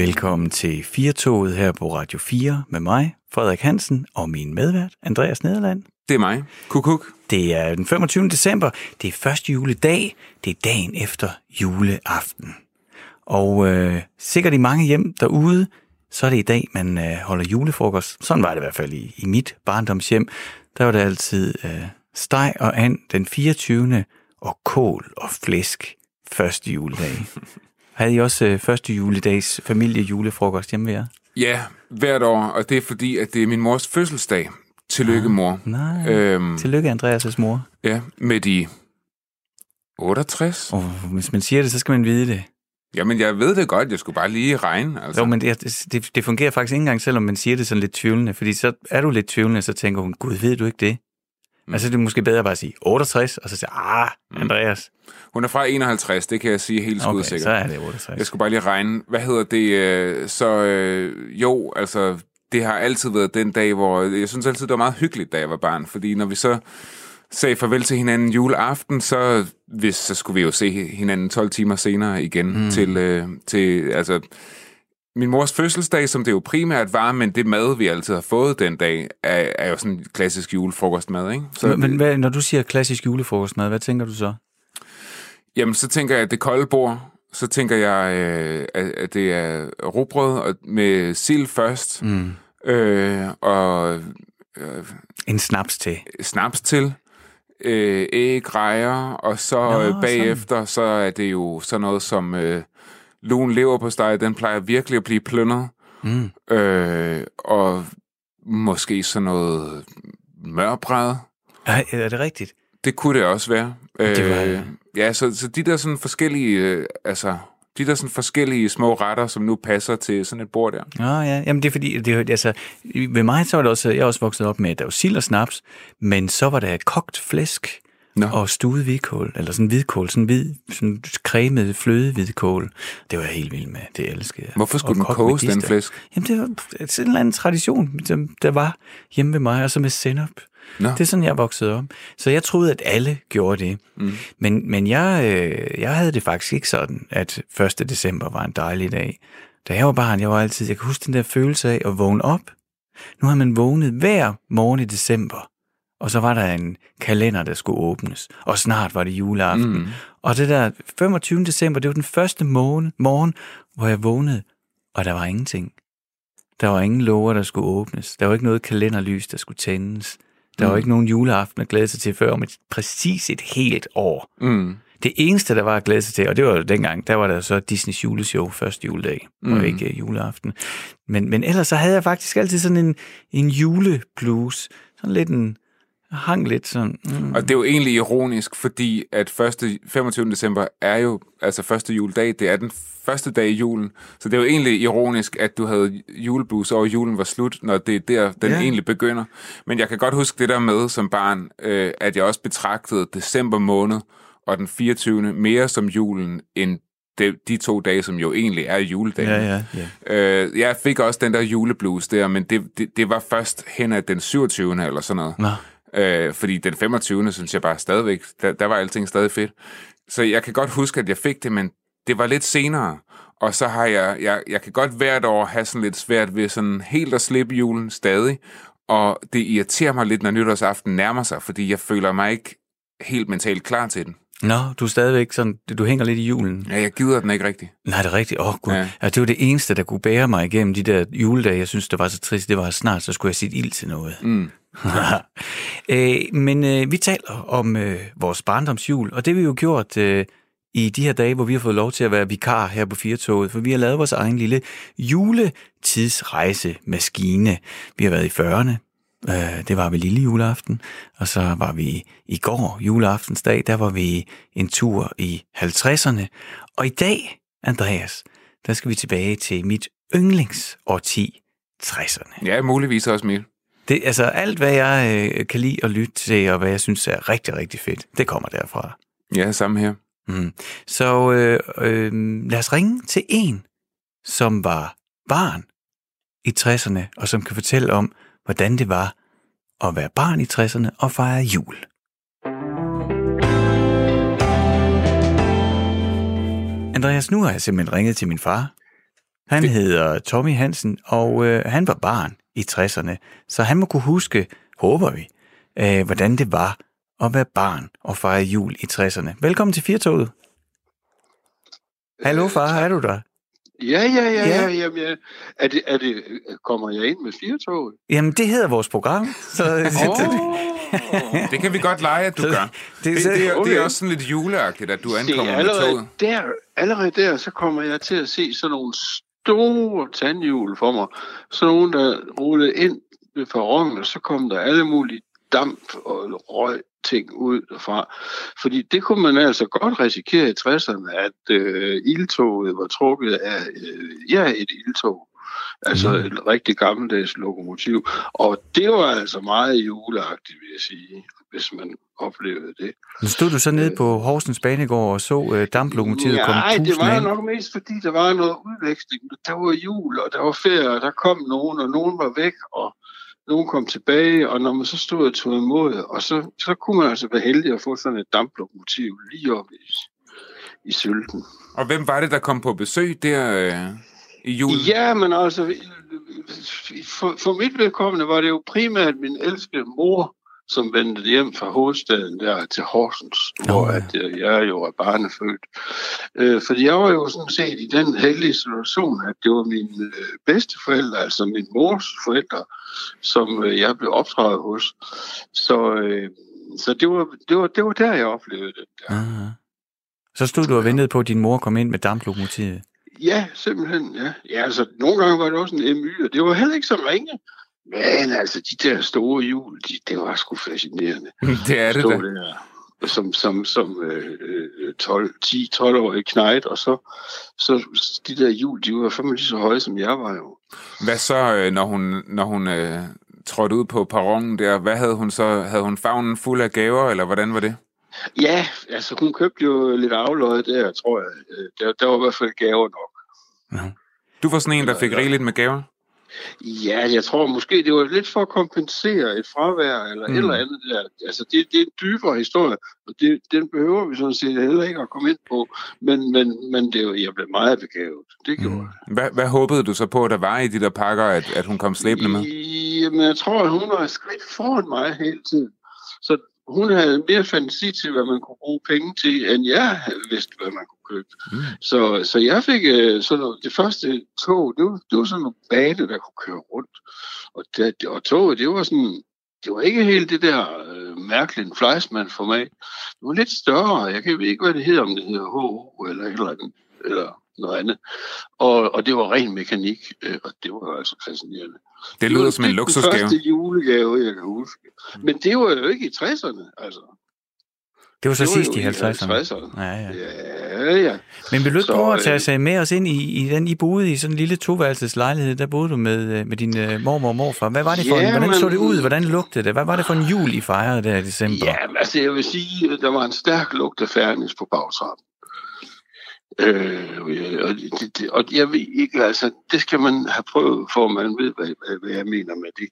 velkommen til Firtoget her på Radio 4 med mig, Frederik Hansen, og min medvært, Andreas Nederland. Det er mig. Kukuk. Det er den 25. december. Det er første juledag. Det er dagen efter juleaften. Og øh, sikkert i mange hjem derude, så er det i dag, man øh, holder julefrokost. Sådan var det i hvert fald i, i mit barndomshjem. Der var det altid øh, steg og and den 24. og kål og flæsk første juledag. Havde I også øh, første juledags familiejulefrokost hjemme ved jer? Ja, hvert år, og det er fordi, at det er min mors fødselsdag. Tillykke, mor. Nej. Øhm, Tillykke, Andreas' mor. Ja, med de 68. Og hvis man siger det, så skal man vide det. Jamen, jeg ved det godt. Jeg skulle bare lige regne. Altså. Jo, men det, det, det fungerer faktisk ikke engang, selvom man siger det sådan lidt tvivlende. Fordi så er du lidt tvivlende, så tænker hun, gud, ved du ikke det? Mm. Altså, det er måske bedre bare at sige 68, og så sige, ah, mm. Andreas. Mm. Hun er fra 51, det kan jeg sige helt okay, sikkert. så er det 68. Jeg skulle bare lige regne. Hvad hedder det? Øh, så øh, jo, altså, det har altid været den dag, hvor... Jeg synes altid, det var meget hyggeligt, da jeg var barn. Fordi når vi så sagde farvel til hinanden juleaften, så, hvis, så skulle vi jo se hinanden 12 timer senere igen mm. til, øh, til... Altså, min mors fødselsdag, som det jo primært var, men det mad, vi altid har fået den dag, er, er jo sådan klassisk julefrokostmad, ikke? Så, men hvad, når du siger klassisk julefrokostmad, hvad tænker du så? Jamen, så tænker jeg, at det kolde bord, så tænker jeg, øh, at det er råbrød med sild først, mm. øh, og... Øh, en snaps til. Snaps til. Øh, æg, rejer, og så Nå, øh, bagefter, sådan. så er det jo sådan noget som... Øh, lun lever på steg, den plejer virkelig at blive plønnet. Mm. Øh, og måske sådan noget mørbræd. Er, er det rigtigt? Det kunne det også være. Det var... Øh, ja, så, så de der sådan forskellige, øh, altså, de der sådan forskellige små retter, som nu passer til sådan et bord der. Ja, ja. Jamen det er fordi, det, altså, ved mig så var det også, jeg er også vokset op med, at der var sild og snaps, men så var der kogt flæsk, Nå. og stuet hvidkål, eller sådan hvidkål, sådan hvid, sådan cremet fløde hvidkål. Det var jeg helt vild med, det elskede jeg. Hvorfor skulle og den koges, den flæsk? Jamen det var sådan en eller anden tradition, der var hjemme ved mig, og så med sennep. Nå. Det er sådan, jeg voksede op. Så jeg troede, at alle gjorde det. Mm. Men, men jeg, øh, jeg havde det faktisk ikke sådan, at 1. december var en dejlig dag. Da jeg var barn, jeg var altid, jeg kan huske den der følelse af at vågne op. Nu har man vågnet hver morgen i december, og så var der en kalender, der skulle åbnes, og snart var det juleaften. Mm. Og det der 25. december, det var den første morgen, morgen, hvor jeg vågnede, og der var ingenting. Der var ingen lover, der skulle åbnes. Der var ikke noget kalenderlys, der skulle tændes. Der mm. var ikke nogen juleaften at glæde sig til før om et, præcis et helt år. Mm. Det eneste, der var at glæde sig til, og det var jo dengang, der var der så Disneys juleshow første juledag, mm. og ikke juleaften. Men, men ellers så havde jeg faktisk altid sådan en, en juleblues, sådan lidt en, hang lidt sådan. Mm. Og det er jo egentlig ironisk, fordi at 1. 25. december er jo, altså første juledag, det er den første dag i julen. Så det er jo egentlig ironisk, at du havde juleblues over julen var slut, når det er der, den yeah. egentlig begynder. Men jeg kan godt huske det der med som barn, øh, at jeg også betragtede december måned og den 24. mere som julen, end de, de to dage, som jo egentlig er juledagen. Ja, ja, ja. Øh, jeg fik også den der juleblues der, men det, det, det var først hen ad den 27. eller sådan noget. Nå. Øh, fordi den 25. synes jeg bare stadigvæk, der, der var alting stadig fedt. Så jeg kan godt huske, at jeg fik det, men det var lidt senere. Og så har jeg, jeg, jeg kan godt hvert år have sådan lidt svært ved sådan helt at slippe julen stadig. Og det irriterer mig lidt, når nytårsaften nærmer sig, fordi jeg føler mig ikke helt mentalt klar til den. Nå, du er stadigvæk sådan, du hænger lidt i julen. Ja, jeg gider den ikke rigtigt. Nej, det er rigtigt. Åh, oh, gud. Ja. Ja, det var det eneste, der kunne bære mig igennem de der juledage. Jeg synes, det var så trist. Det var snart, så skulle jeg sætte ild til noget. Mm. øh, men øh, vi taler om øh, vores barndomsjul, og det har vi jo gjort øh, i de her dage, hvor vi har fået lov til at være vikar her på Firtoget, for vi har lavet vores egen lille juletidsrejsemaskine. Vi har været i 40'erne, øh, det var ved lille juleaften, og så var vi i går, juleaftensdag, der var vi en tur i 50'erne. Og i dag, Andreas, der skal vi tilbage til mit yndlingsårti, 60'erne. Ja, muligvis også mit. Det, altså alt, hvad jeg øh, kan lide at lytte til, og hvad jeg synes er rigtig, rigtig fedt, det kommer derfra. Ja, samme her. Mm. Så øh, øh, lad os ringe til en, som var barn i 60'erne, og som kan fortælle om, hvordan det var at være barn i 60'erne og fejre jul. Andreas, nu har jeg simpelthen ringet til min far. Han det... hedder Tommy Hansen, og øh, han var barn i 60'erne, så han må kunne huske, håber vi, øh, hvordan det var at være barn og fejre jul i 60'erne. Velkommen til Firtoget. Hallo far, er du der? Ja, ja, ja, ja. ja jamen, ja. Er det, er det, kommer jeg ind med Firtoget? Jamen, det hedder vores program. Så, oh. det kan vi godt lege, at du gør. Det, det, det, det, det er også sådan lidt juleagtigt, at du ankommer Se, med toget. Der, allerede der, så kommer jeg til at se sådan nogle store tandhjul for mig. Sådan nogle, der rullede ind ved perronen, og så kom der alle mulige damp og røg ting ud derfra. Fordi det kunne man altså godt risikere i 60'erne, at øh, ildtoget var trukket af øh, ja, et ildtog. Altså mm. et rigtig gammeldags lokomotiv. Og det var altså meget juleagtigt, vil jeg sige, hvis man oplevede det. Nu stod du så nede på Horsens Banegård og så øh, damplokomotivet ja, komme Nej, det var ind. nok mest fordi, der var noget udveksling. Der var jul, og der var ferie, og der kom nogen, og nogen var væk, og nogen kom tilbage, og når man så stod og tog imod, og så, så kunne man altså være heldig at få sådan et damplokomotiv lige op i, i sylten. Og hvem var det, der kom på besøg der øh, i julen? Ja, men altså, for, for mit vedkommende var det jo primært min elskede mor, som vendte hjem fra hovedstaden der til Horsens, oh, hvor at, øh, jeg jo er barnefødt. Øh, fordi jeg var jo sådan set i den heldige situation, at det var mine øh, bedsteforældre, altså min mors forældre, som øh, jeg blev opdraget hos. Så, øh, så det, var, det, var, det var der, jeg oplevede det. Der. Aha. Så stod du og ventede på, at din mor kom ind med damplokomotivet? Ja, simpelthen, ja. Ja, altså, nogle gange var det også en MY, og det var heller ikke så ringe. Men altså, de der store hjul, de, det var sgu fascinerende. Det er det da. Der, som, som, som øh, 12, 10-12-årig knejt, og så, så de der hjul, de var fandme lige så høje, som jeg var jo. Hvad så, øh, når hun, når hun øh, trådte ud på perronen der, hvad havde hun så? Havde hun favnen fuld af gaver, eller hvordan var det? Ja, altså hun købte jo lidt afløjet der, tror jeg. Øh, der, der var i hvert fald gaver nok. Ja. Du var sådan en, der fik rigeligt med gaver? Ja, jeg tror måske, det var lidt for at kompensere et fravær eller mm. et eller andet der. Altså, det, det er en dybere historie, og det, den behøver vi sådan set heller ikke at komme ind på. Men, men, men det, jeg blev meget begavet. Det gjorde mm. jeg. Hvad, hvad håbede du så på, at der var i de der pakker, at, at hun kom slæbende med? Jamen, jeg tror, at hun var skridt foran mig hele tiden. Hun havde mere fantasi til, hvad man kunne bruge penge til, end jeg havde vidst, hvad man kunne købe. Mm. Så, så jeg fik uh, sådan noget, det første tog, det var, det var sådan en bane, der kunne køre rundt. Og, det, og toget, det var sådan, det var ikke helt det der uh, mærkelige Fleischmann-format. Det var lidt større. Jeg kan ikke, hvad det hedder, om det hedder HO eller et eller andet. Eller noget andet. Og, og det var ren mekanik, øh, og det var altså fascinerende. Det lyder det som en luksusgave. Det var første julegave, jeg kan huske. Men det var jo ikke i 60'erne, altså. Det var så det sidst i 50'erne. 50'erne. Ja, ja. ja, ja. Men vil du ikke prøve at tage øh, sig med os ind i, i den, I boede i sådan en lille toværelses lejlighed, der boede du med, øh, med din uh, mormor og morfar. Hvad var det for ja, en, hvordan men, så det ud? Hvordan lugtede det? Hvad var det for en jul, I fejrede der i december? Ja, altså jeg vil sige, der var en stærk lugt af færdignes på bagtrappen. Øh, og, det, det, og jeg ved ikke, altså, det skal man have prøvet, for man ved, hvad, hvad, hvad jeg mener med det.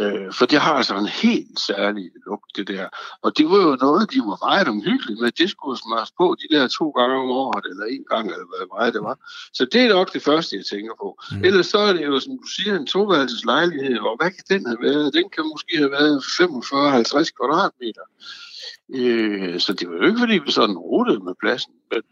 Øh, for det har altså en helt særlig lugt, det der. Og det var jo noget, de var meget omhyggelige med. Det skulle smøres på de der to gange om året, eller en gang, eller hvad meget det var. Så det er nok det første, jeg tænker på. Mm. Ellers så er det jo, som du siger, en toværelses lejlighed, og hvad kan den have været? Den kan måske have været 45-50 kvadratmeter. Øh, så det var jo ikke, fordi vi sådan rutede med pladsen, men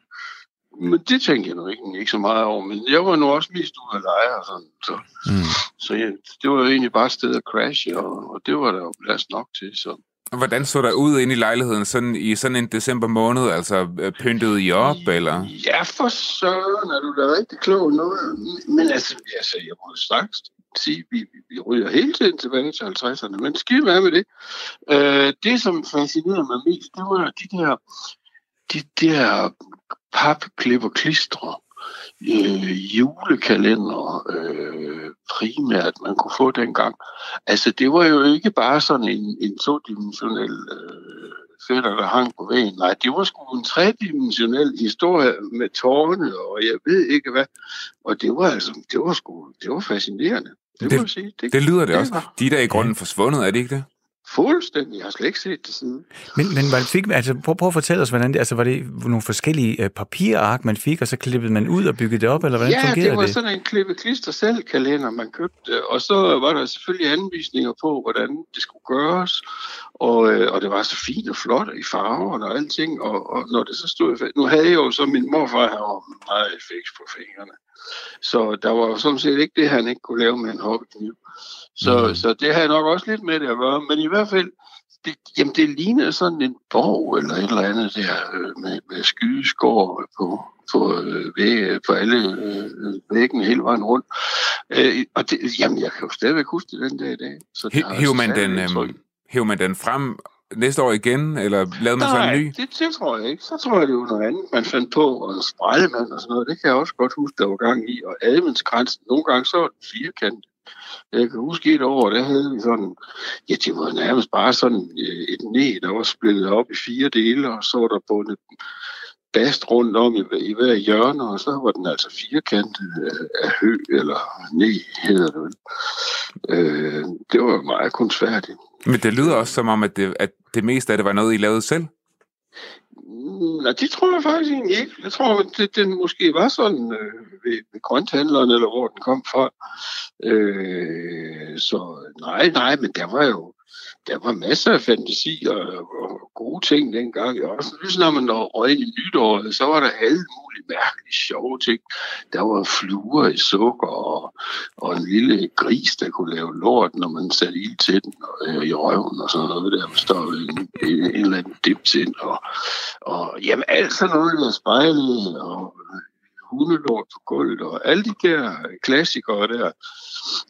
men det tænkte jeg nu ikke, ikke så meget over. Men jeg var nu også mest ude at lege og sådan. Så, mm. så ja, det var jo egentlig bare et sted at crashe, og, og det var der jo plads nok til. Så. Hvordan så der ud ind i lejligheden sådan, i sådan en december måned? Altså øh, pyntede I op, eller? Ja, for søren er du da rigtig klog. Noget. Men altså, altså jeg må straks sige, vi, vi, vi ryger hele tiden tilbage til 50'erne, men skidt med med det. Øh, det, som fascinerede mig mest, det var de der, de der papklip og klistre, øh, julekalender øh, primært, man kunne få dengang. Altså, det var jo ikke bare sådan en, en todimensionel øh, fætter, der hang på væggen. Nej, det var sgu en tredimensionel historie med tårne, og jeg ved ikke hvad. Og det var altså, det var sgu, det var fascinerende. Det, det, sige. det, det lyder det, det også. Var. De der i grunden forsvundet, er det ikke det? Fuldstændig. Jeg har slet ikke set det siden. Men, men hvad fik, altså, prøv, prøv at fortælle os, hvordan det, altså, var det nogle forskellige uh, papirark, man fik, og så klippede man ud og byggede det op, eller hvordan ja, fungerede det? Ja, det var det? sådan en klippe klister selv kalender, man købte, og så var der selvfølgelig anvisninger på, hvordan det skulle gøres, og, øh, og det var så fint og flot i farver og alting, og, og når det så stod, nu havde jeg jo så min morfar her meget fix på fingrene, så der var sådan set ikke det, han ikke kunne lave med en hobbykniv. Så, mm. så det har jeg nok også lidt med det at gøre. Men i hvert fald, det, jamen det ligner sådan en borg eller et eller andet der øh, med, med skydeskår på, på, øh, væg, på alle øh, væggene hele vejen rundt. Øh, og det, jamen, jeg kan jo stadigvæk huske det den dag i dag. Så Hiver man, den, øh, hiver man den frem næste år igen, eller lavede man Nej, så en ny? Det, det tror jeg ikke. Så tror jeg, det var noget andet, man fandt på, og sprællemand og sådan noget. Det kan jeg også godt huske, der var gang i. Og adventskrænsen, nogle gange så var den firkant. Jeg kan huske et år, der havde vi sådan, ja, det var nærmest bare sådan øh, et næ, der var splittet op i fire dele, og så var der bundet bast rundt om i, i hver hjørne, og så var den altså firkantet af, af hø, eller næ, hedder det vel. Øh, det var meget kunstfærdigt. Men det lyder også som om, at det, at det meste af det var noget, I lavede selv? Mm, nej, det tror jeg faktisk egentlig ikke. Jeg tror, at det, den måske var sådan øh, ved, ved grønthandleren, eller hvor den kom fra. Øh, så nej, nej, men der var jo der var masser af fantasi og, og gode ting dengang. Også lige når man røg i nytåret, så var der alle mulige mærkelige sjove ting. Der var fluer i sukker og, og en lille gris, der kunne lave lort, når man satte ild til den og, øh, i røven og sådan noget. Der stod en, en, en eller anden dips ind. Og, og jamen alt sådan noget, der spejlede og hundelort på gulvet og alle de der klassikere der.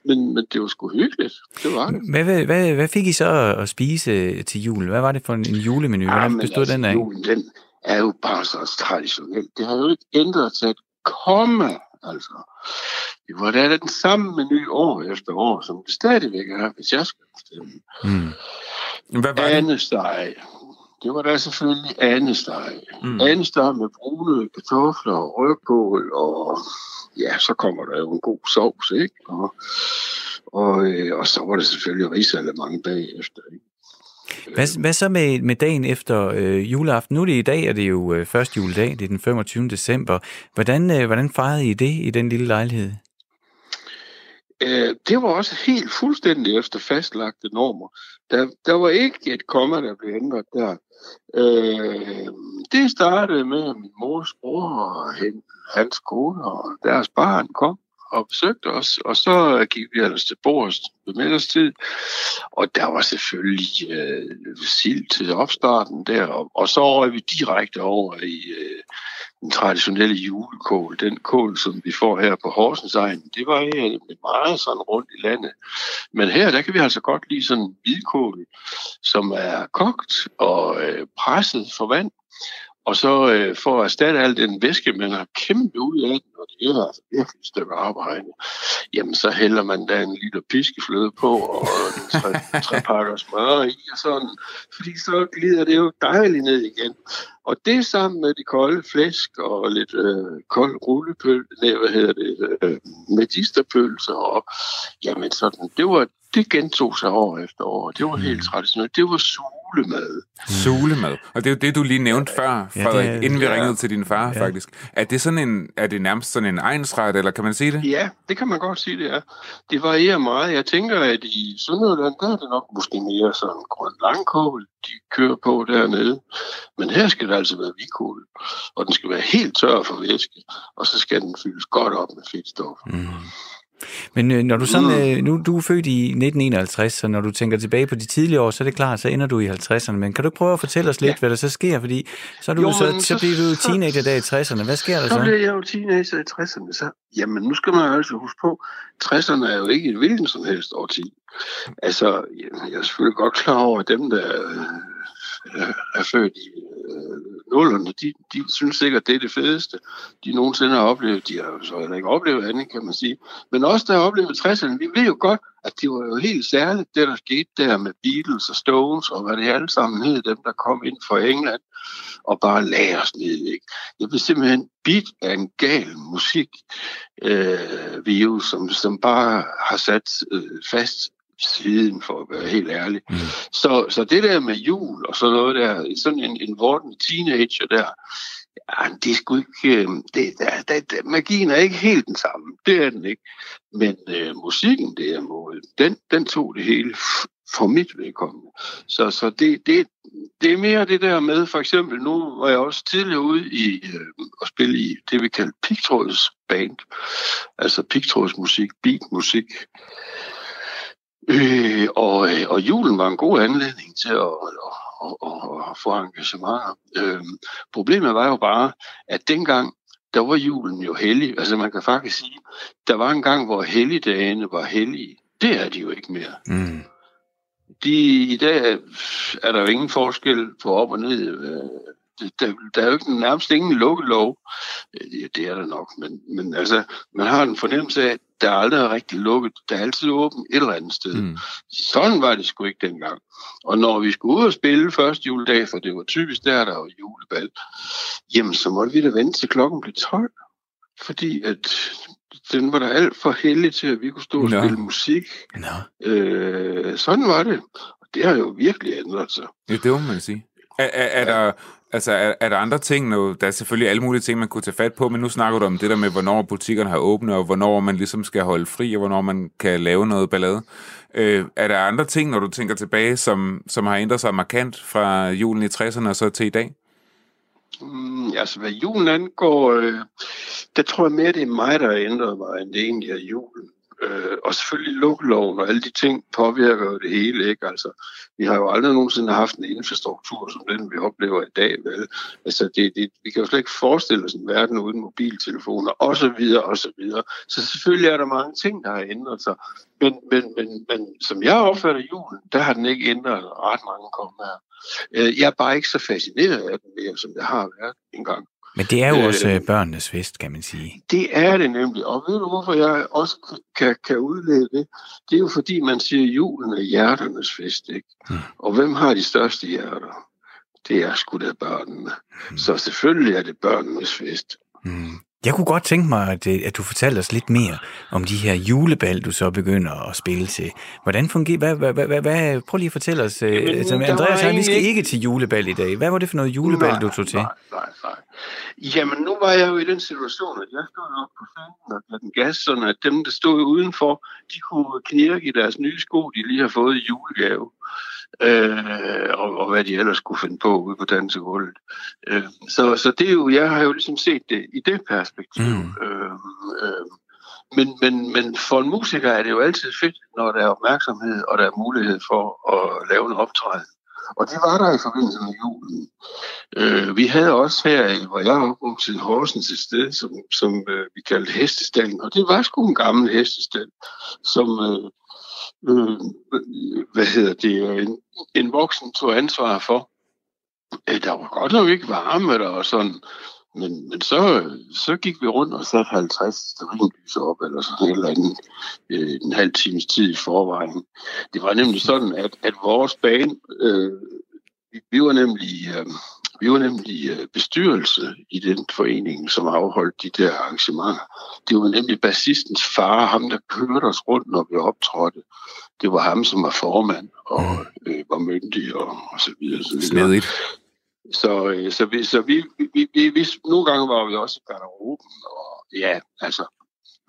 Men, men det var sgu hyggeligt. Det var det. Hvad, hvad, hvad fik I så at spise til jul? Hvad var det for en, en julemenu? Hvordan Jamen, bestod altså, den af? Julen, den er jo bare så traditionel. Det har jo ikke ændret sig et komme, altså. Det var da den samme menu år efter år, som det stadigvæk er, hvis jeg skal bestemme. Mm. Hvad var det? Andesteg. Det var da selvfølgelig andesteg. Mm. Andesteg med brune kartofler og rødkål, og ja, så kommer der jo en god sovs, ikke? Og, og, øh, og så var det selvfølgelig risalemang bagefter, ikke? Hvad, hvad så med, med dagen efter øh, juleaften? Nu er det i dag, er det jo øh, første juledag, det er den 25. december. Hvordan, øh, hvordan fejrede I det i den lille lejlighed? Øh, det var også helt fuldstændig efter fastlagte normer. Der, der var ikke et komma, der blev ændret der. Øh, det startede med, at min mors bror og hen, hans kone og deres barn kom og besøgte os, og så gik vi ellers til bordet ved middagstid, og der var selvfølgelig øh, sild til opstarten der, og, og så røg vi direkte over i øh, den traditionelle julekål, den kål, som vi får her på Horsens egen, det var øh, meget sådan rundt i landet. Men her, der kan vi altså godt lide sådan en hvidkål, som er kogt og øh, presset for vand, og så øh, for at erstatte al den væske, man har kæmpet ud af den, og det er altså virkelig et stykke arbejde, jamen så hælder man da en liter piskefløde på, og en tre, tre pakker smør i, og sådan, fordi så glider det jo dejligt ned igen. Og det sammen med de kolde flæsk og lidt øh, kold rullepøl, nej, hvad hedder det, øh, medisterpølser, og jamen sådan, det var, det gentog sig år efter år. Det var helt traditionelt. Det var sulemad. Sulemad. Og det er jo det, du lige nævnte før, Ja, Frederik, det er- inden vi ja. ringede til din far, Ja. faktisk. Er det, sådan en, er det nærmest sådan en egensret, eller kan man sige det? Ja, det kan man godt sige, det er. Det varierer meget. Jeg tænker, at i Sønderjylland, der er det nok måske mere sådan grøn langkål, de kører på dernede. Men her skal det altså være hvidkål, og den skal være helt tør for væske, og så skal den fyldes godt op med fedtstof. Mm. Men øh, når du sådan, Mm. øh, nu du er født i 1951, så når du tænker tilbage på de tidlige år, så er det klart, så ender du i 50'erne. Men kan du ikke prøve at fortælle os lidt, Ja. hvad der så sker? Fordi så, er du, Jo, så, så, så- bliver du jo teenager der i 60'erne. Hvad sker der Så så? blev jeg jo teenager i 60'erne, så jamen nu skal man altså huske på, 60'erne er jo ikke et hvilken som helst årti. Altså, jeg er selvfølgelig godt klar over, at dem, der øh, er født i øh, nullerne, de, de synes sikkert, det er det fedeste, de nogensinde har oplevet. De har jo så heller ikke oplevet andet, kan man sige. Men også der har oplevet 60'erne, vi ved jo godt, at det var jo helt særligt, det der skete der med Beatles og Stones, og hvad det alle sammen hed, dem der kom ind fra England, og bare lagde os ned. Ikke? Jeg blev simpelthen bit af en gal musik øh, virus, som, som bare har sat øh, fast siden, for at være helt ærlig. Mm. Så, så det der med jul og sådan noget der, sådan en, en vorten teenager der, ja, det er sgu ikke, øh, det, der, der, der, magien er ikke helt den samme, det er den ikke. Men øh, musikken derimod, den, den tog det hele for mit vedkommende. Så, så det, det, det er mere det der med, for eksempel nu var jeg også tidligere ude i øh, at spille i det, vi kalder pigtråds band, altså pigtrådsmusik, beatmusik. Øh, og, øh, og julen var en god anledning til at, at, at, at få engagement. Øh, problemet var jo bare, at dengang, der var julen jo hellig. Altså man kan faktisk sige, der var en gang, hvor helligdagene var hellige. Det er de jo ikke mere. Mm de, i dag er der jo ingen forskel på op og ned. Øh, der, der er jo ikke nærmest ingen lukkelov. Øh, det er der nok, men, men altså, man har en fornemmelse af, at der aldrig er rigtig lukket. Der er altid åbent et eller andet sted. Mm. Sådan var det sgu ikke dengang. Og når vi skulle ud og spille første juledag, for det var typisk der, der var julebal, jamen så måtte vi da vente til klokken blev 12. Fordi at den var der alt for heldig til, at vi kunne stå og Nå. spille musik. Nå. Øh, sådan var det. Og det har jo virkelig ændret sig. Ja, det må man sige. Er, er, er der... Altså, er, er der andre ting? Nu, der er selvfølgelig alle mulige ting, man kunne tage fat på, men nu snakker du om det der med, hvornår butikkerne har åbne, og hvornår man ligesom skal holde fri, og hvornår man kan lave noget ballade. Øh, er der andre ting, når du tænker tilbage, som, som har ændret sig markant fra julen i 60'erne og så til i dag? Mm, altså, hvad julen angår, øh, der tror jeg mere, det er mig, der har ændret mig, end det egentlig er julen. Øh, og selvfølgelig lukkeloven og alle de ting påvirker jo det hele, ikke? Altså, vi har jo aldrig nogensinde haft en infrastruktur som den, vi oplever i dag, vel? Altså, det, det, vi kan jo slet ikke forestille os en verden uden mobiltelefoner, og så videre, og så videre. Så selvfølgelig er der mange ting, der har ændret sig. Men, men, men, men som jeg opfatter julen, der har den ikke ændret ret mange kommer her. Øh, jeg er bare ikke så fascineret af den mere, som jeg har været engang. Men det er jo også øh, børnenes fest, kan man sige. Det er det nemlig. Og ved du, hvorfor jeg også kan, kan udlede det? Det er jo fordi, man siger, at julen er hjerternes fest. Ikke? Hmm. Og hvem har de største hjerter? Det er sgu da børnene. Hmm. Så selvfølgelig er det børnenes fest. Hmm. Jeg kunne godt tænke mig, at, øh, at du fortalte os lidt mere om de her julebal, du så begynder at spille til. Hvordan fungerer hvad, hvad, hvad, hvad, Prøv lige at fortælle os. Øh, Jamen, altså, Andreas vi skal ikke til julebal i dag. Hvad var det for noget julebal, nej, du tog til? Nej, nej, nej. Jamen, nu var jeg jo i den situation, at jeg stod op på scenen og gav den gas, sådan at dem, der stod udenfor, de kunne knirke i deres nye sko, de lige har fået i julegave øh, og, og hvad de ellers kunne finde på ude på dansegulvet. Øh, så, så det er jo, jeg har jo ligesom set det i det perspektiv. Mm. Øh, øh, men, men, men for en musiker er det jo altid fedt, når der er opmærksomhed, og der er mulighed for at lave en optræden. Og det var der i forbindelse med julen. Øh, vi havde også her, hvor jeg er opvokset Horsens et sted, som, som øh, vi kaldte hestestallen. Og det var sgu en gammel hestestal, som, øh, øh, hvad hedder det, en, en voksen tog ansvar for. Øh, der var godt nok ikke varme der og sådan, men, men så, så gik vi rundt og satte 50 sterinlys op, eller sådan et eller andet, øh, en halv times tid i forvejen. Det var nemlig sådan, at, at vores bane, øh, vi, vi var nemlig øh, vi var nemlig øh, bestyrelse i den forening, som afholdt de der arrangementer. Det var nemlig bassistens far, ham der kørte os rundt, når vi optrådte. Det var ham, som var formand og mm. øh, var myndig og, og så videre. Så, videre. så, øh, så, vi, så vi, vi, vi, vi, nogle gange var vi også i garderoben, og ja, altså,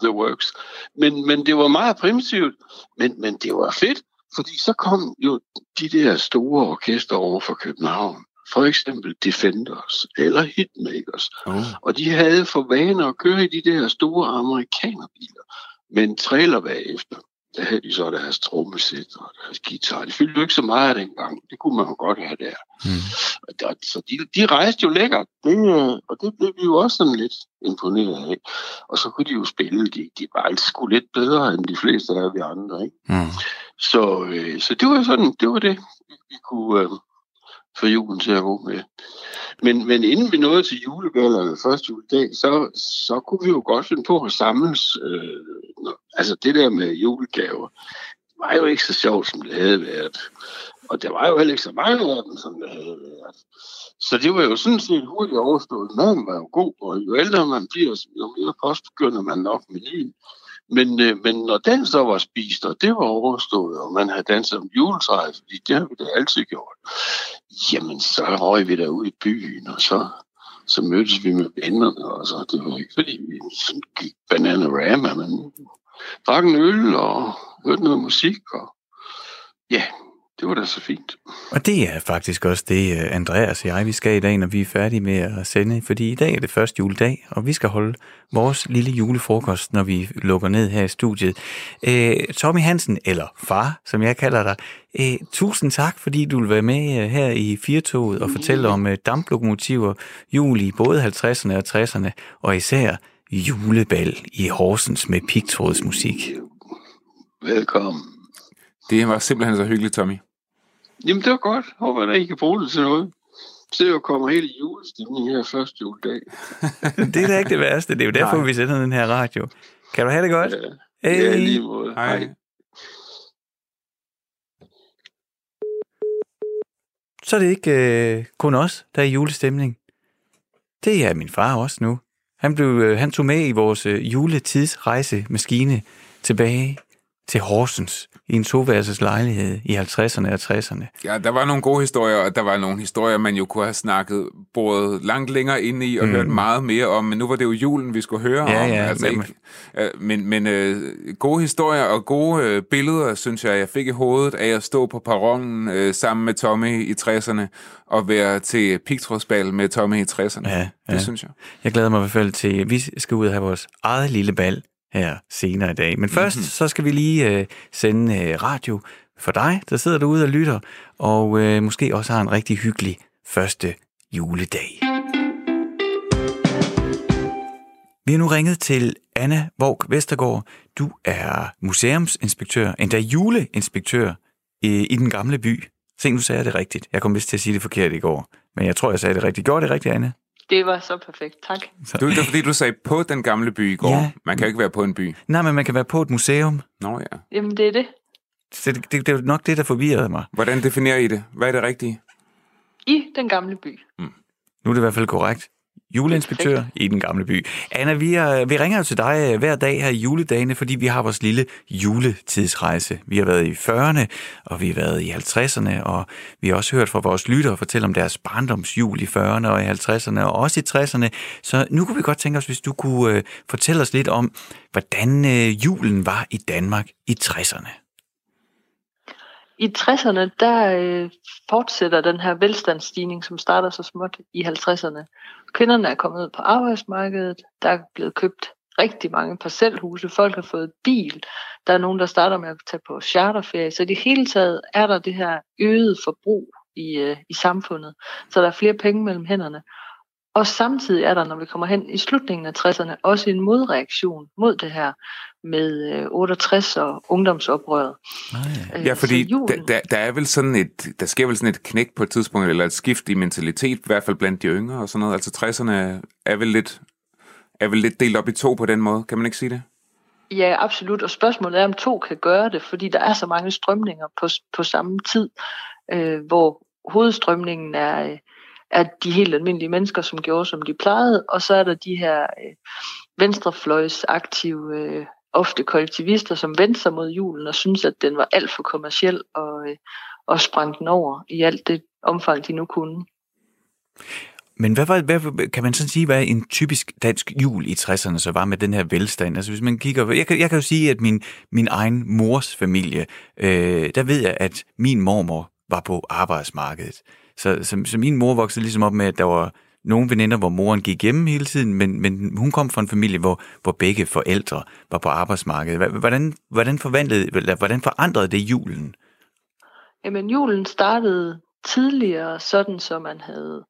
the works. Men, men det var meget primitivt, men, men det var fedt, fordi så kom jo de der store orkester over for København for eksempel Defenders eller Hitmakers. Oh. Og de havde for vane at køre i de der store amerikanerbiler med en trailer bagefter. Der havde de så deres trommesæt og deres guitar. De fyldte jo ikke så meget dengang. Det kunne man jo godt have der. Mm. Og så de, de rejste jo lækkert. Det, øh, og det blev vi jo også sådan lidt imponeret af. Og så kunne de jo spille. De, de var altid sgu lidt bedre end de fleste af vi andre. Ikke? Mm. Så, øh, så det var sådan, det var det, vi, vi kunne, øh, få julen til at gå med. Men, men inden vi nåede til julegallerne første juledag, så, så kunne vi jo godt finde på at samles. Øh, altså det der med julegaver, det var jo ikke så sjovt, som det havde været. Og der var jo heller ikke så mange af dem, som det havde været. Så det var jo sådan set hurtigt overstået. Maden var jo god, og jo ældre man bliver, jo mere post begynder man nok menuen. Men, øh, men når den så var spist, og det var overstået, og man havde danset om juletræet, fordi det har vi da altid gjort, jamen så røg vi der ud i byen, og så, så mødtes vi med vennerne, og så det var ikke fordi vi sådan gik bananarama, men drak en øl og hørte noget musik, og ja, det var da så fint. Og det er faktisk også det, øh, Andreas og jeg, vi skal i dag, når vi er færdige med at sende, fordi i dag er det første juledag, og vi skal holde vores lille julefrokost, når vi lukker ned her i studiet. Øh, Tommy Hansen, eller far, som jeg kalder dig, øh, tusind tak, fordi du vil være med øh, her i Firtoget og fortælle om øh, damplokomotiver, jul i både 50'erne og 60'erne, og især julebal i Horsens med pigtrådsmusik. Velkommen. Det var simpelthen så hyggeligt, Tommy. Jamen, det var godt. Håber, at I kan bruge det til noget. Se, jo kommer helt i julestemning her første juledag. det er da ikke det værste. Det er jo derfor, Nej. vi sender den her radio. Kan du have det godt? Ja, hey. ja lige måde. Hej. Hej. Så er det ikke øh, kun os, der er i julestemning. Det er min far også nu. Han, blev, øh, han tog med i vores øh, juletidsrejsemaskine tilbage til Horsens i en toværelses lejlighed i 50'erne og 60'erne. Ja, der var nogle gode historier, og der var nogle historier, man jo kunne have snakket både langt længere ind i og mm. hørt meget mere om, men nu var det jo julen, vi skulle høre ja, om. Ja, altså, men, ikke, men, men øh, gode historier og gode øh, billeder, synes jeg, jeg fik i hovedet af at stå på perronen øh, sammen med Tommy i 60'erne og være til pigtrådsbal med Tommy i 60'erne. Ja, ja. Det synes jeg. Jeg glæder mig i hvert fald til, at vi skal ud og have vores eget lille bal her senere i dag. Men først, mm-hmm. så skal vi lige øh, sende øh, radio for dig, der sidder derude og lytter, og øh, måske også har en rigtig hyggelig første juledag. Vi har nu ringet til Anna Våg Vestergaard. Du er museumsinspektør, endda juleinspektør i, i den gamle by. Se, nu sagde jeg det rigtigt. Jeg kom vist til at sige det forkert i går, men jeg tror, jeg sagde det rigtigt. Gjorde det rigtigt, Anna? Det var så perfekt, tak. Så. Du, det var fordi, du sagde på den gamle by i går. Ja. Man kan jo ikke være på en by. Nej, men man kan være på et museum. Nå ja. Jamen, det er det. Så det, det, det er nok det, der forvirrede mig. Hvordan definerer I det? Hvad er det rigtige? I den gamle by. Mm. Nu er det i hvert fald korrekt juleinspektør i den gamle by. Anna, vi, er, vi ringer jo til dig øh, hver dag her i juledagene, fordi vi har vores lille juletidsrejse. Vi har været i 40'erne, og vi har været i 50'erne, og vi har også hørt fra vores lyttere fortælle om deres barndomsjul i 40'erne og i 50'erne, og også i 60'erne. Så nu kunne vi godt tænke os, hvis du kunne uh, fortælle os lidt om, hvordan uh, julen var i Danmark i 60'erne. I 60'erne, der øh, fortsætter den her velstandsstigning, som starter så småt i 50'erne. Kvinderne er kommet ud på arbejdsmarkedet, der er blevet købt rigtig mange parcelhuse, folk har fået bil, der er nogen, der starter med at tage på charterferie, så i det hele taget er der det her øget forbrug i, øh, i samfundet, så der er flere penge mellem hænderne. Og samtidig er der, når vi kommer hen i slutningen af 60'erne, også en modreaktion mod det her med øh, 68 og ungdomsoprøret. Øh, ja, fordi der, der, der er vel sådan et, der sker vel sådan et knæk på et tidspunkt, eller et skift i mentalitet, i hvert fald blandt de yngre og sådan noget. Altså 60'erne er vel lidt, er vel lidt delt op i to på den måde, kan man ikke sige det? Ja, absolut. Og spørgsmålet er, om to kan gøre det, fordi der er så mange strømninger på, på samme tid, øh, hvor hovedstrømningen er, er de helt almindelige mennesker, som gjorde, som de plejede, og så er der de her øh, venstrefløjsaktive øh, ofte kollektivister, som vendte sig mod julen og synes at den var alt for kommersiel og, øh, og sprang den over i alt det omfang, de nu kunne. Men hvad, var, hvad kan man sådan sige, hvad en typisk dansk jul i 60'erne så var med den her velstand? Altså hvis man kigger, jeg kan, jeg kan jo sige, at min, min egen mors familie, øh, der ved jeg, at min mormor var på arbejdsmarkedet. Så, så, så min mor voksede ligesom op med, at der var nogle veninder, hvor moren gik hjemme hele tiden, men, men hun kom fra en familie, hvor, hvor begge forældre var på arbejdsmarkedet. Hvordan, hvordan, forvandlede, hvordan forandrede det julen? Jamen, julen startede tidligere, sådan som man havde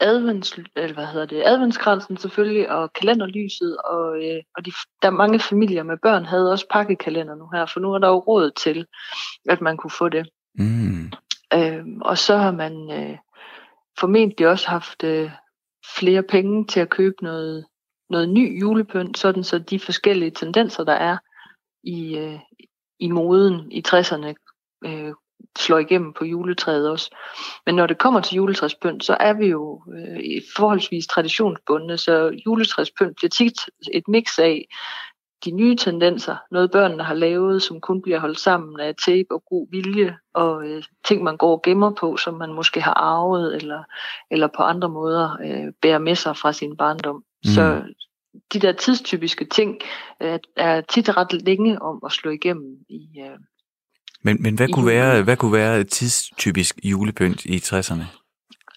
advents, eller hvad hedder det, adventskransen selvfølgelig, og kalenderlyset, og, øh, og de, der er mange familier med børn havde også pakkekalender nu her, for nu er der jo råd til, at man kunne få det. Mm. Øh, og så har man øh, formentlig også haft øh, flere penge til at købe noget, noget ny julepynt, sådan så de forskellige tendenser, der er i, øh, i moden i 60'erne, øh, slår igennem på juletræet også. Men når det kommer til juletræspynt, så er vi jo øh, forholdsvis traditionsbundne, så juletræspynt bliver tit et mix af de nye tendenser, noget børnene har lavet, som kun bliver holdt sammen af tape og god vilje, og øh, ting, man går og gemmer på, som man måske har arvet, eller, eller på andre måder øh, bærer med sig fra sin barndom. Mm. Så de der tidstypiske ting øh, er tit ret længe om at slå igennem i øh, Men, men hvad, kunne være, hvad kunne være tidstypisk julepynt i 60'erne?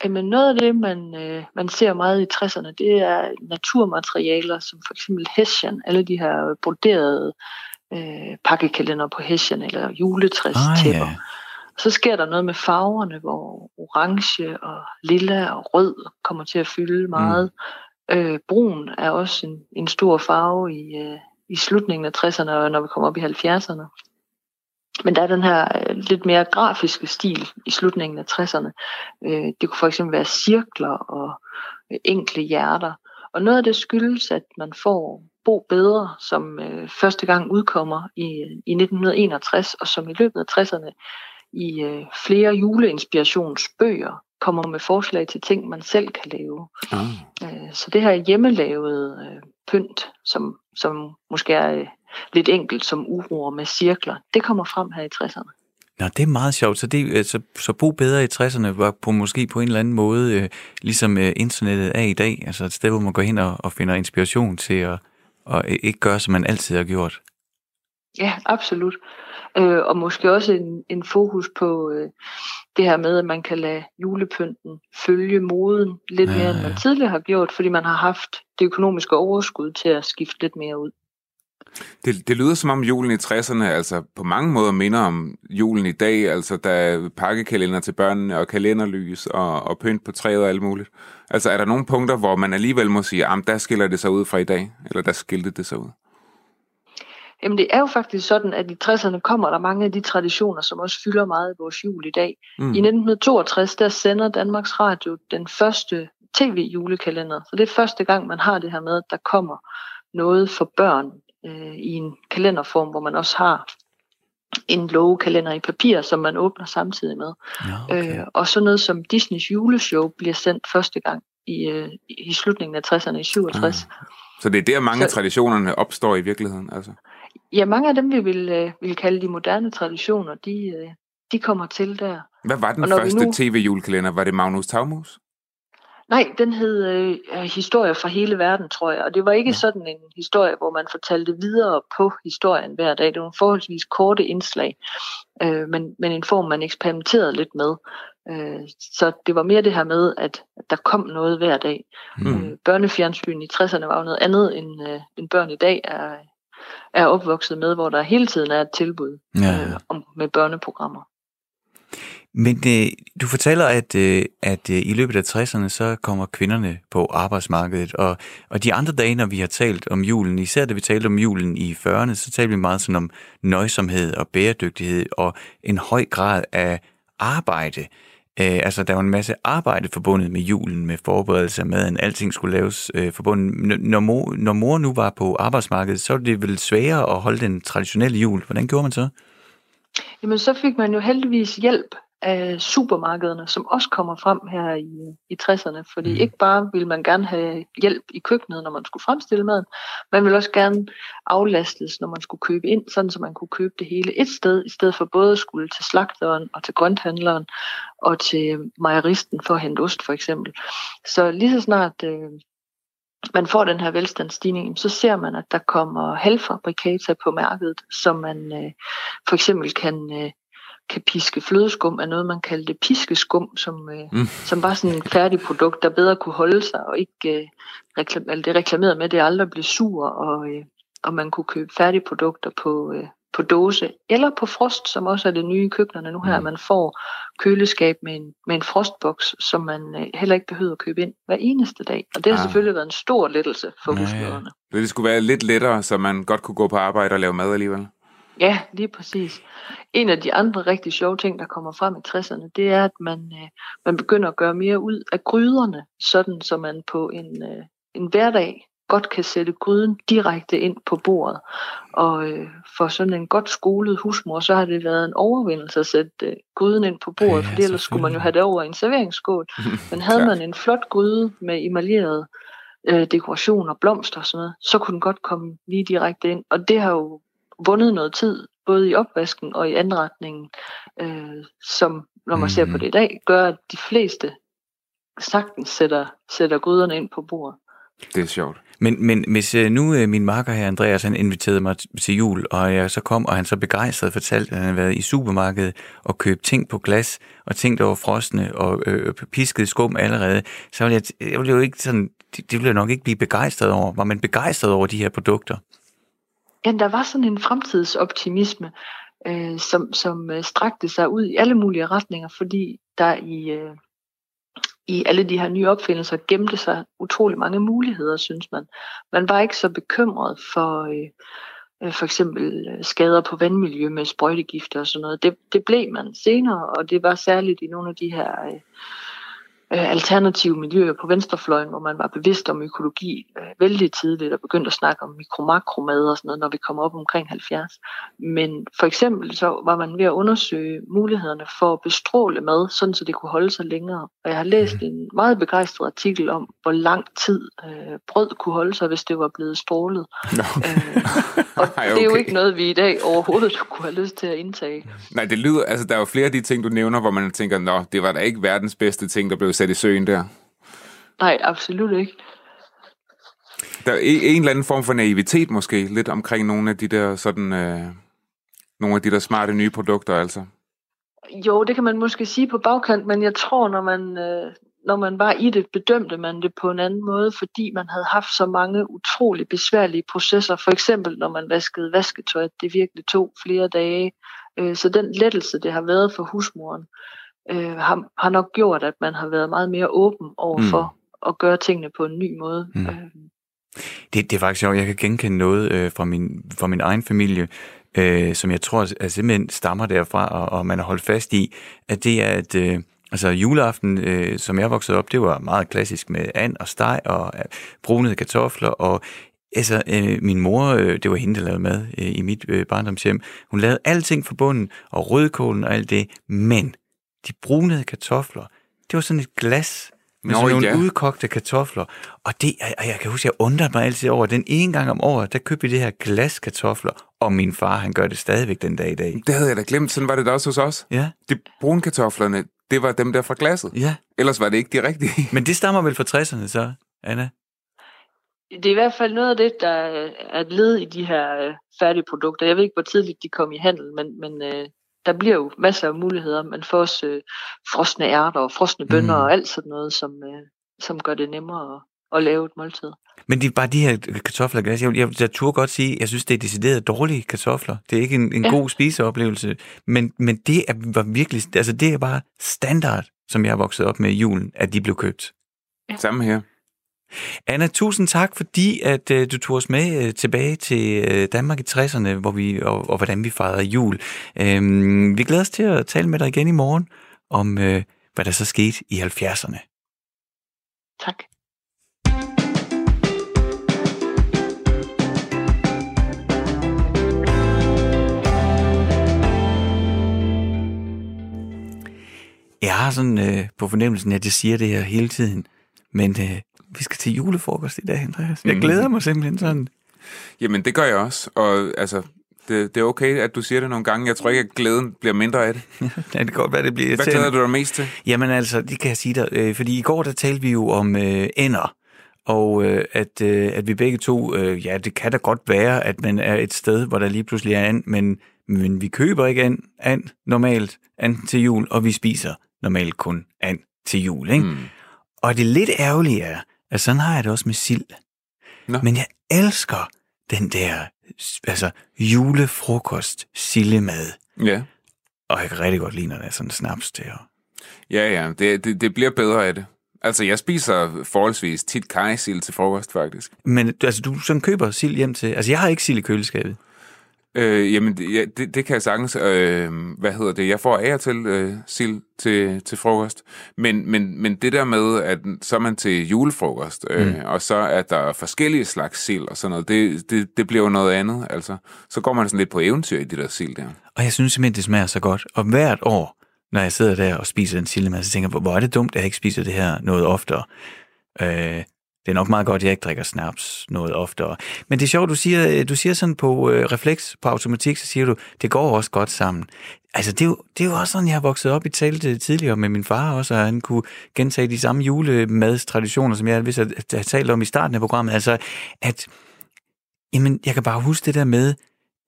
Jamen noget af det, man, øh, man ser meget i 60'erne, det er naturmaterialer, som for eksempel hessian, alle de her broderede øh, pakkekalender på hessian, eller juletræstæpper. Ah, ja. Så sker der noget med farverne, hvor orange og lilla og rød kommer til at fylde meget. Mm. Øh, brun er også en, en stor farve i, øh, i slutningen af 60'erne, og når vi kommer op i 70'erne. Men der er den her øh, lidt mere grafiske stil i slutningen af 60'erne. Øh, det kunne for eksempel være cirkler og øh, enkle hjerter. Og noget af det skyldes, at man får Bo Bedre, som øh, første gang udkommer i, i 1961, og som i løbet af 60'erne i øh, flere juleinspirationsbøger kommer med forslag til ting, man selv kan lave. Øh, så det her hjemmelavede øh, pynt, som, som måske er lidt enkelt som uroer med cirkler. Det kommer frem her i 60'erne. Nå, det er meget sjovt. Så, det, altså, så Bo Bedre i 60'erne var på måske på en eller anden måde, øh, ligesom øh, internettet er i dag, altså et sted, hvor man går hen og, og finder inspiration til at og ikke gøre, som man altid har gjort. Ja, absolut. Øh, og måske også en, en fokus på øh, det her med, at man kan lade julepynten følge moden lidt ja, mere, end man tidligere har gjort, fordi man har haft det økonomiske overskud til at skifte lidt mere ud. Det, det lyder som om julen i 60'erne altså på mange måder minder om julen i dag, altså der er pakkekalender til børnene og kalenderlys og, og pynt på træet og alt muligt. Altså er der nogle punkter, hvor man alligevel må sige, at der skiller det sig ud fra i dag, eller der skilte det sig ud? Jamen det er jo faktisk sådan, at i 60'erne kommer der mange af de traditioner, som også fylder meget i vores jul i dag. Mm. I 1962, der sender Danmarks Radio den første tv-julekalender. Så det er første gang, man har det her med, at der kommer noget for børn øh, i en kalenderform, hvor man også har en lovekalender i papir, som man åbner samtidig med. Ja, okay. øh, og så noget som Disneys juleshow bliver sendt første gang i, øh, i slutningen af 60'erne i 67. Ja. Ah. Så det er der mange af traditionerne opstår i virkeligheden? Altså. Ja, mange af dem, vi vil, øh, vil kalde de moderne traditioner, de, øh, de kommer til der. Hvad var den første nu... tv-julekalender? Var det Magnus Taumus? Nej, den hed øh, Historier fra hele verden, tror jeg. Og det var ikke ja. sådan en historie, hvor man fortalte videre på historien hver dag. Det var en forholdsvis korte indslag, øh, men, men en form, man eksperimenterede lidt med. Øh, så det var mere det her med, at, at der kom noget hver dag. Mm. Øh, børnefjernsyn i 60'erne var jo noget andet, end, øh, end børn i dag er, er opvokset med, hvor der hele tiden er et tilbud ja. øh, om, med børneprogrammer. Men øh, du fortæller, at, øh, at øh, i løbet af 60'erne, så kommer kvinderne på arbejdsmarkedet, og, og de andre dage, når vi har talt om julen, især da vi talte om julen i 40'erne, så talte vi meget sådan om nøjsomhed og bæredygtighed og en høj grad af arbejde. Øh, altså, der var en masse arbejde forbundet med julen, med forberedelse af maden, alting skulle laves øh, forbundet. Når mor, når mor nu var på arbejdsmarkedet, så var det vel sværere at holde den traditionelle jul. Hvordan gjorde man så? Jamen, så fik man jo heldigvis hjælp af supermarkederne, som også kommer frem her i, i 60'erne. Fordi mm. ikke bare vil man gerne have hjælp i køkkenet, når man skulle fremstille maden, man vil også gerne aflastes, når man skulle købe ind, sådan så man kunne købe det hele et sted, i stedet for både at skulle til slagteren og til grønthandleren og til mejeristen for at hente ost for eksempel. Så lige så snart øh, man får den her velstandsstigning, så ser man, at der kommer halvfabrikata på markedet, som man øh, for eksempel kan øh, kan piske flødeskum er noget, man kaldte piskeskum, som, øh, mm. som var sådan en færdig produkt, der bedre kunne holde sig, og ikke øh, reklam, altså det reklamerede med, at det aldrig blev sur, og, øh, og man kunne købe færdige produkter på, øh, på dåse, eller på frost, som også er det nye i køkkenerne nu her. Mm. Man får køleskab med en, med en frostboks, som man øh, heller ikke behøver at købe ind hver eneste dag. Og det har ah. selvfølgelig været en stor lettelse for husmøderne. Ja. Det skulle være lidt lettere, så man godt kunne gå på arbejde og lave mad alligevel. Ja, lige præcis. En af de andre rigtig sjove ting, der kommer frem i 60'erne, det er, at man, øh, man begynder at gøre mere ud af gryderne, sådan så man på en, øh, en hverdag godt kan sætte gryden direkte ind på bordet. Og øh, for sådan en godt skolet husmor, så har det været en overvindelse at sætte øh, gryden ind på bordet, ja, for ellers skulle man jo have det over i en serveringsskål. Men havde man en flot gryde med emaljeret øh, dekoration og blomster og sådan noget, så kunne den godt komme lige direkte ind. Og det har jo vundet noget tid, både i opvasken og i anretningen, øh, som når man ser på det i dag, gør, at de fleste sagtens sætter, sætter gryderne ind på bordet. Det er sjovt. Men, men hvis øh, nu øh, min makker her, Andreas, han inviterede mig til jul, og jeg så kom, og han så begejstret fortalte, at han havde været i supermarkedet og købt ting på glas, og ting, der var frosne og øh, øh pisket skum allerede, så ville jeg, jeg ville jo ikke sådan, det, det ville jeg nok ikke blive begejstret over. Var man begejstret over de her produkter? Ja, der var sådan en fremtidsoptimisme, øh, som, som strakte sig ud i alle mulige retninger, fordi der i, øh, i alle de her nye opfindelser gemte sig utrolig mange muligheder, synes man. Man var ikke så bekymret for øh, øh for eksempel øh, skader på vandmiljø med sprøjtegifte og sådan noget. Det, det blev man senere, og det var særligt i nogle af de her øh, øh, alternative miljøer på venstrefløjen, hvor man var bevidst om økologi øh, vældig tidligt og begyndte at snakke om mikromakromad og sådan noget, når vi kom op omkring 70. Men for eksempel så var man ved at undersøge mulighederne for at bestråle mad, sådan så det kunne holde sig længere. Og jeg har læst mm. en meget begejstret artikel om, hvor lang tid øh, brød kunne holde sig, hvis det var blevet strålet. No. Øh, og Ej, okay. det er jo ikke noget, vi i dag overhovedet kunne have lyst til at indtage. Nej, det lyder, altså der er jo flere af de ting, du nævner, hvor man tænker, nå, det var da ikke verdens bedste ting, der blev sat i søen der? Nej, absolut ikke. Der er en eller anden form for naivitet måske, lidt omkring nogle af de der sådan, øh, nogle af de der smarte nye produkter, altså. Jo, det kan man måske sige på bagkant, men jeg tror, når man, øh, når man var i det, bedømte man det på en anden måde, fordi man havde haft så mange utrolig besværlige processer. For eksempel, når man vaskede vasketøj, det virkelig tog flere dage. Øh, så den lettelse, det har været for husmoren, øh, har, har nok gjort, at man har været meget mere åben over for mm. at gøre tingene på en ny måde. Mm. Øh. Det, det er faktisk sjovt. Jeg kan genkende noget øh, fra, min, fra min egen familie, øh, som jeg tror at simpelthen stammer derfra, og, og man har holdt fast i, at det er, at øh, altså juleaften, øh, som jeg voksede op, det var meget klassisk med and og steg og øh, brunede kartofler, og altså, øh, min mor, øh, det var hende, der lavede mad øh, i mit øh, barndomshjem, hun lavede alting for bunden, og rødkålen og alt det, men de brunede kartofler, det var sådan et glas med Nå, sådan nogle ja. udkogte kartofler. Og det, jeg, jeg kan huske, jeg undrede mig altid over, den ene gang om året, der købte vi det her glas kartofler, og min far, han gør det stadigvæk den dag i dag. Det havde jeg da glemt, sådan var det da også hos os. Ja. De brune kartoflerne, det var dem der fra glasset. Ja. Ellers var det ikke de rigtige. Men det stammer vel fra 60'erne så, Anna? Det er i hvert fald noget af det, der er et led i de her øh, færdige produkter. Jeg ved ikke, hvor tidligt de kom i handel, men, men øh, der bliver jo masser af muligheder. Man får også øh, frosne ærter og frosne bønner mm. og alt sådan noget, som, øh, som gør det nemmere at, at lave et måltid. Men det er bare de her kartofler, jeg, jeg, jeg, jeg turde godt sige, jeg synes, det er decideret dårlige kartofler. Det er ikke en, en ja. god spiseoplevelse. Men, men det er, var virkelig, altså det er bare standard, som jeg er vokset op med i julen, at de blev købt. Ja. Samme her. Anna, tusind tak, fordi at uh, du tog os med uh, tilbage til uh, Danmark i 60'erne, hvor vi, og, og hvordan vi fejrede jul. Uh, vi glæder os til at tale med dig igen i morgen om, uh, hvad der så skete i 70'erne. Tak. Jeg har sådan uh, på fornemmelsen, at jeg siger det her hele tiden, men uh, vi skal til julefrokost i dag, Andreas. Jeg mhm. glæder mig simpelthen sådan. Jamen, det gør jeg også. Og altså, det, det er okay, at du siger det nogle gange. Jeg tror ikke, at glæden bliver mindre af det. ja, det kan godt være, det bliver Hvad glæder du dig mest til? Jamen altså, det kan jeg sige dig. Øh, fordi i går, der talte vi jo om øh, ender. Og øh, at, øh, at vi begge to, øh, ja, det kan da godt være, at man er et sted, hvor der lige pludselig er and, men, men vi køber ikke and, and normalt and til jul, og vi spiser normalt kun and til jul. Ikke? Mm. Og det lidt ærgerlige er, at sådan har jeg det også med sild. Nå. Men jeg elsker den der altså, julefrokost sillemad. Ja. Og jeg kan rigtig godt lide, når der er sådan snaps til. Ja, ja, det, det, det bliver bedre af det. Altså, jeg spiser forholdsvis tit kajsild til frokost, faktisk. Men altså, du sådan køber sild hjem til... Altså, jeg har ikke sild i køleskabet. Øh, jamen, ja, det, det kan jeg sagtens. Øh, hvad hedder det? Jeg får af til øh, sild til, til frokost. Men, men, men det der med, at så er man til julefrokost, øh, mm. og så er der forskellige slags sild og sådan noget, det, det, det bliver jo noget andet. Altså, så går man sådan lidt på eventyr i det der sild der. Og jeg synes simpelthen, det smager så godt. Og hvert år, når jeg sidder der og spiser en sildemad, så tænker jeg, hvor er det dumt, at jeg ikke spiser det her noget oftere. Øh, det er nok meget godt, at jeg ikke drikker snaps noget oftere. Men det er sjovt, du siger, øh, du siger sådan på øh, refleks, på automatik, så siger du, det går også godt sammen. Altså, det er, jo, det er jo også sådan, jeg har vokset op i talt øh, tidligere med min far også, og han kunne gentage de samme julemadstraditioner, som jeg hvis jeg har talt om i starten af programmet. Altså, at jamen, jeg kan bare huske det der med,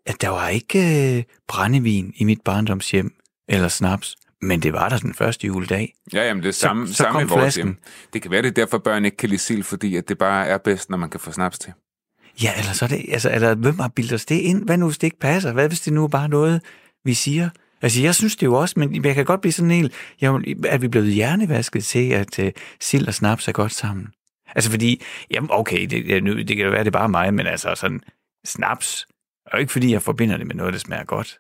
at der var ikke øh, brændevin i mit barndomshjem, eller snaps. Men det var der den første juledag. Ja, jamen det er samme, så, så samme i vores hjem. Det kan være, det er derfor, børn ikke kan lide sild, fordi at det bare er bedst, når man kan få snaps til. Ja, eller så er det, altså, eller hvem har bildet os det ind? Hvad nu, hvis det ikke passer? Hvad hvis det nu er bare noget, vi siger? Altså, jeg synes det jo også, men jeg kan godt blive sådan helt, jeg, at vi er blevet hjernevasket til, at uh, sild og snaps er godt sammen. Altså, fordi, jamen, okay, det, det, det kan jo være, det er bare mig, men altså, sådan, snaps, og ikke fordi jeg forbinder det med noget, der smager godt.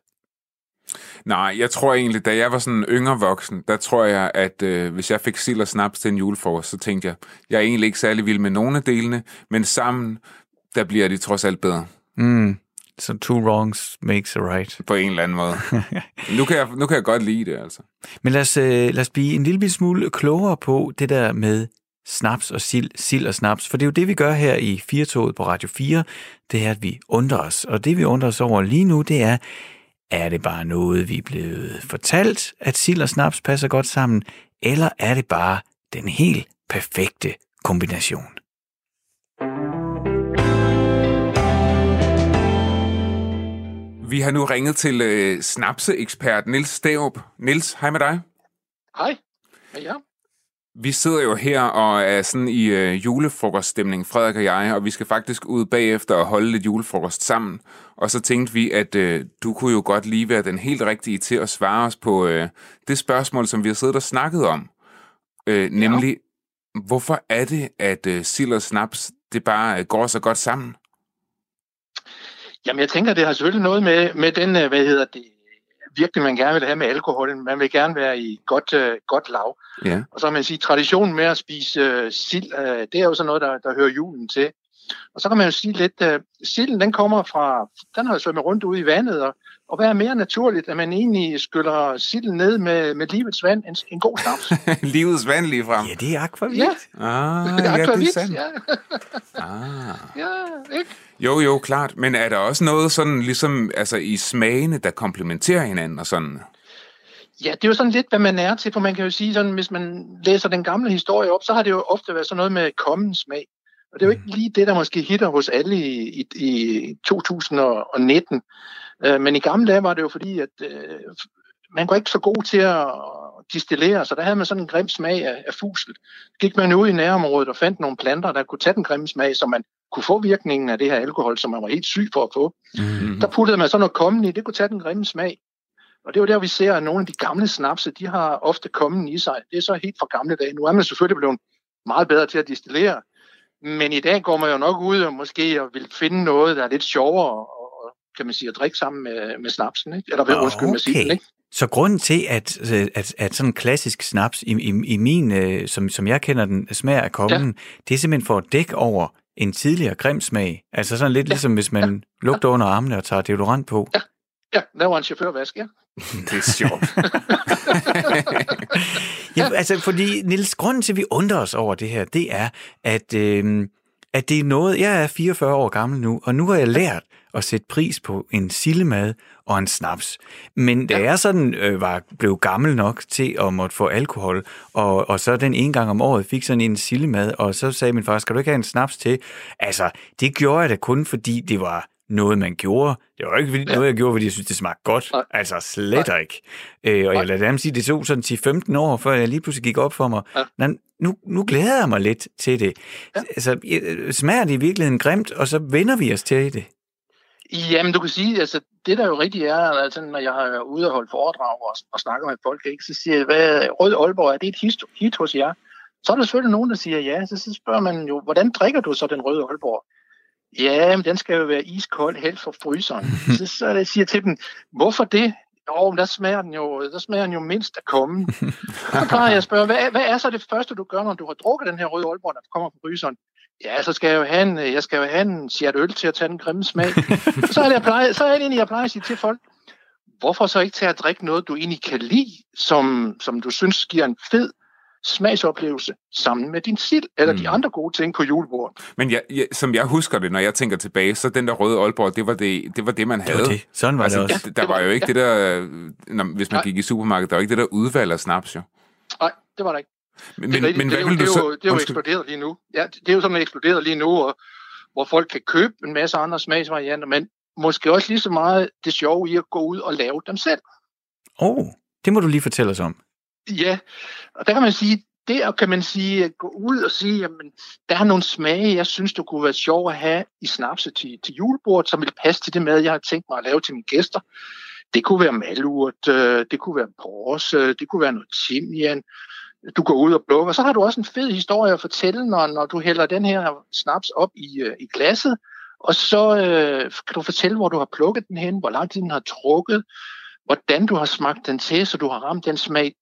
Nej, jeg tror egentlig, da jeg var sådan yngre voksen, der tror jeg, at øh, hvis jeg fik sild og snaps til en julefrokost, så tænkte jeg, jeg er egentlig ikke særlig vild med nogle af delene, men sammen, der bliver de trods alt bedre. Mm. Så so two wrongs makes a right. På en eller anden måde. nu, kan jeg, nu kan jeg godt lide det, altså. Men lad os, øh, lad os blive en lille smule klogere på det der med snaps og sild, sild og snaps, for det er jo det, vi gør her i Firtoget på Radio 4, det er, at vi undrer os. Og det, vi undrer os over lige nu, det er, er det bare noget, vi er blevet fortalt, at sild og snaps passer godt sammen, eller er det bare den helt perfekte kombination? Vi har nu ringet til øh, snapseekspert Nils Starup. Nils, hej med dig. Hej. Ja. Vi sidder jo her og er sådan i øh, julefrokoststemning, Frederik og jeg, og vi skal faktisk ud bagefter og holde lidt julefrokost sammen. Og så tænkte vi, at øh, du kunne jo godt lige være den helt rigtige til at svare os på øh, det spørgsmål, som vi har siddet og snakket om. Øh, nemlig, ja. hvorfor er det, at øh, sild og snaps, det bare øh, går så godt sammen? Jamen, jeg tænker, det har selvfølgelig noget med, med den, øh, hvad hedder det, virkelig man gerne vil have med alkoholen. Man vil gerne være i godt, uh, godt lav. Ja. Og så kan man sige, traditionen med at spise uh, sild, uh, det er jo sådan noget, der, der hører julen til. Og så kan man jo sige lidt, uh, silden den kommer fra, den har jo svømmet rundt ude i vandet, og, og hvad er mere naturligt, at man egentlig skyller silden ned med, med livets vand, en, en god snaps. livets vand lige frem? Ja, det er akvavit. Ja, ah, det er akvavit, ja. Det er ja. ah. ja, ikke? Jo, jo, klart. Men er der også noget sådan ligesom altså i smagene, der komplementerer hinanden og sådan? Ja, det er jo sådan lidt, hvad man er til, for man kan jo sige sådan, hvis man læser den gamle historie op, så har det jo ofte været sådan noget med kommens smag. Og det er jo ikke mm. lige det, der måske hitter hos alle i, i, i 2019. Øh, men i gamle dage var det jo fordi, at øh, man var ikke så god til at distillere, så der havde man sådan en grim smag af, af fusel. Gik man ud i nærområdet og fandt nogle planter, der kunne tage den grimme smag, så man kunne få virkningen af det her alkohol, som man var helt syg for at få. Mm-hmm. Der puttede man så noget kommen i, det kunne tage den grimme smag. Og det er jo der, vi ser, at nogle af de gamle snapse, de har ofte kommen i sig. Det er så helt fra gamle dage. Nu er man selvfølgelig blevet meget bedre til at distillere, men i dag går man jo nok ud og måske og vil finde noget, der er lidt sjovere, kan man sige, at drikke sammen med, med snapsen, ikke? Eller ved, okay. undskyld, med silden, ikke? Så grunden til, at, at, at sådan en klassisk snaps, i, i, i min, øh, som, som jeg kender den, smager af kommen, ja. det er simpelthen for at dække over en tidligere grim smag. Altså sådan lidt ja. ligesom, hvis man ja. lugter under armene og tager deodorant på. Ja, ja var en chaufførvask, ja. det er sjovt. ja, altså, fordi Nils, grunden til, at vi undrer os over det her, det er, at, øh, at det er noget... Jeg er 44 år gammel nu, og nu har jeg lært at sætte pris på en sillemad og en snaps. Men da ja. jeg sådan øh, var blev gammel nok til at måtte få alkohol, og, og så den en gang om året fik sådan en sillemad, og så sagde min far, skal du ikke have en snaps til? Altså, det gjorde jeg da kun, fordi det var noget, man gjorde. Det var ikke fordi, ja. noget, jeg gjorde, fordi jeg synes, det smagte godt. Nej. Altså slet Nej. ikke. Øh, og Nej. jeg lader dem sige, det tog sådan 10-15 år, før jeg lige pludselig gik op for mig. Ja. Nu, nu glæder jeg mig lidt til det. Ja. Altså, smager det i virkeligheden grimt, og så vender vi os til det? Jamen, du kan sige, altså, det der jo rigtigt er, altså, når jeg er ude og holde foredrag og, og snakker med folk, ikke, så siger jeg, hvad, Rød Aalborg, er det et hit, hit hos jer? Så er der selvfølgelig nogen, der siger ja. Så, så spørger man jo, hvordan drikker du så den røde Aalborg? Ja, men den skal jo være iskold, helt for fryseren. så, så jeg siger jeg til dem, hvorfor det? Jo, men der smager den jo, der smager den jo mindst af kommen. så plejer jeg at spørge, hvad, hvad er så det første, du gør, når du har drukket den her røde Aalborg, der kommer fra fryseren? Ja, så skal jeg jo have en, jeg skal jo have en sjært øl til at tage den grimme smag. så er det, jeg plejer, så er det egentlig, jeg plejer at sige til folk, hvorfor så ikke tage at drikke noget, du egentlig kan lide, som, som du synes giver en fed smagsoplevelse sammen med din sild, eller mm. de andre gode ting på julebordet. Men jeg, jeg, som jeg husker det, når jeg tænker tilbage, så den der røde Aalborg, det var det, det, var det man havde. Det var det. Sådan var altså, det også. Der, der var, var jo ikke ja. det der, når, hvis man Nej. gik i supermarkedet, der var ikke det der udvalg af snaps, jo. Nej, det var der ikke. Men, det, men, men hvad vil du så... Det er jo eksploderet lige nu. Ja, det er jo sådan eksploderet lige nu, og, hvor folk kan købe en masse andre smagsvarianter, men måske også lige så meget det sjove i at gå ud og lave dem selv. Åh, oh, det må du lige fortælle os om. Ja, og der kan man sige, det kan man sige, at gå ud og sige, jamen, der er nogle smage, jeg synes, du kunne være sjov at have i snapse til, til julebordet, som vil passe til det mad, jeg har tænkt mig at lave til mine gæster. Det kunne være malurt, øh, det kunne være porse, det kunne være noget timian, du går ud og plukker. Så har du også en fed historie at fortælle, når, når du hælder den her snaps op i, øh, i glasset, og så øh, kan du fortælle, hvor du har plukket den hen, hvor lang tid den har trukket, hvordan du har smagt den til, så du har ramt den smag,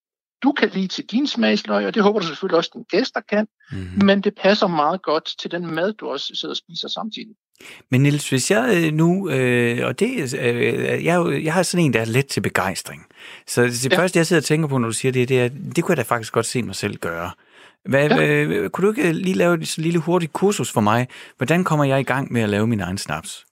du kan lide til din smagsløg, og det håber du selvfølgelig også, at dine gæster kan, mm-hmm. men det passer meget godt til den mad, du også sidder og spiser samtidig. Men Niels, hvis jeg øh, nu, øh, og det, øh, jeg, jeg har sådan en, der er let til begejstring. Så det ja. første, jeg sidder og tænker på, når du siger det, det er, det kunne jeg da faktisk godt se mig selv gøre. Hvad, ja. øh, kunne du ikke lige lave et lille hurtigt kursus for mig? Hvordan kommer jeg i gang med at lave min egen snaps?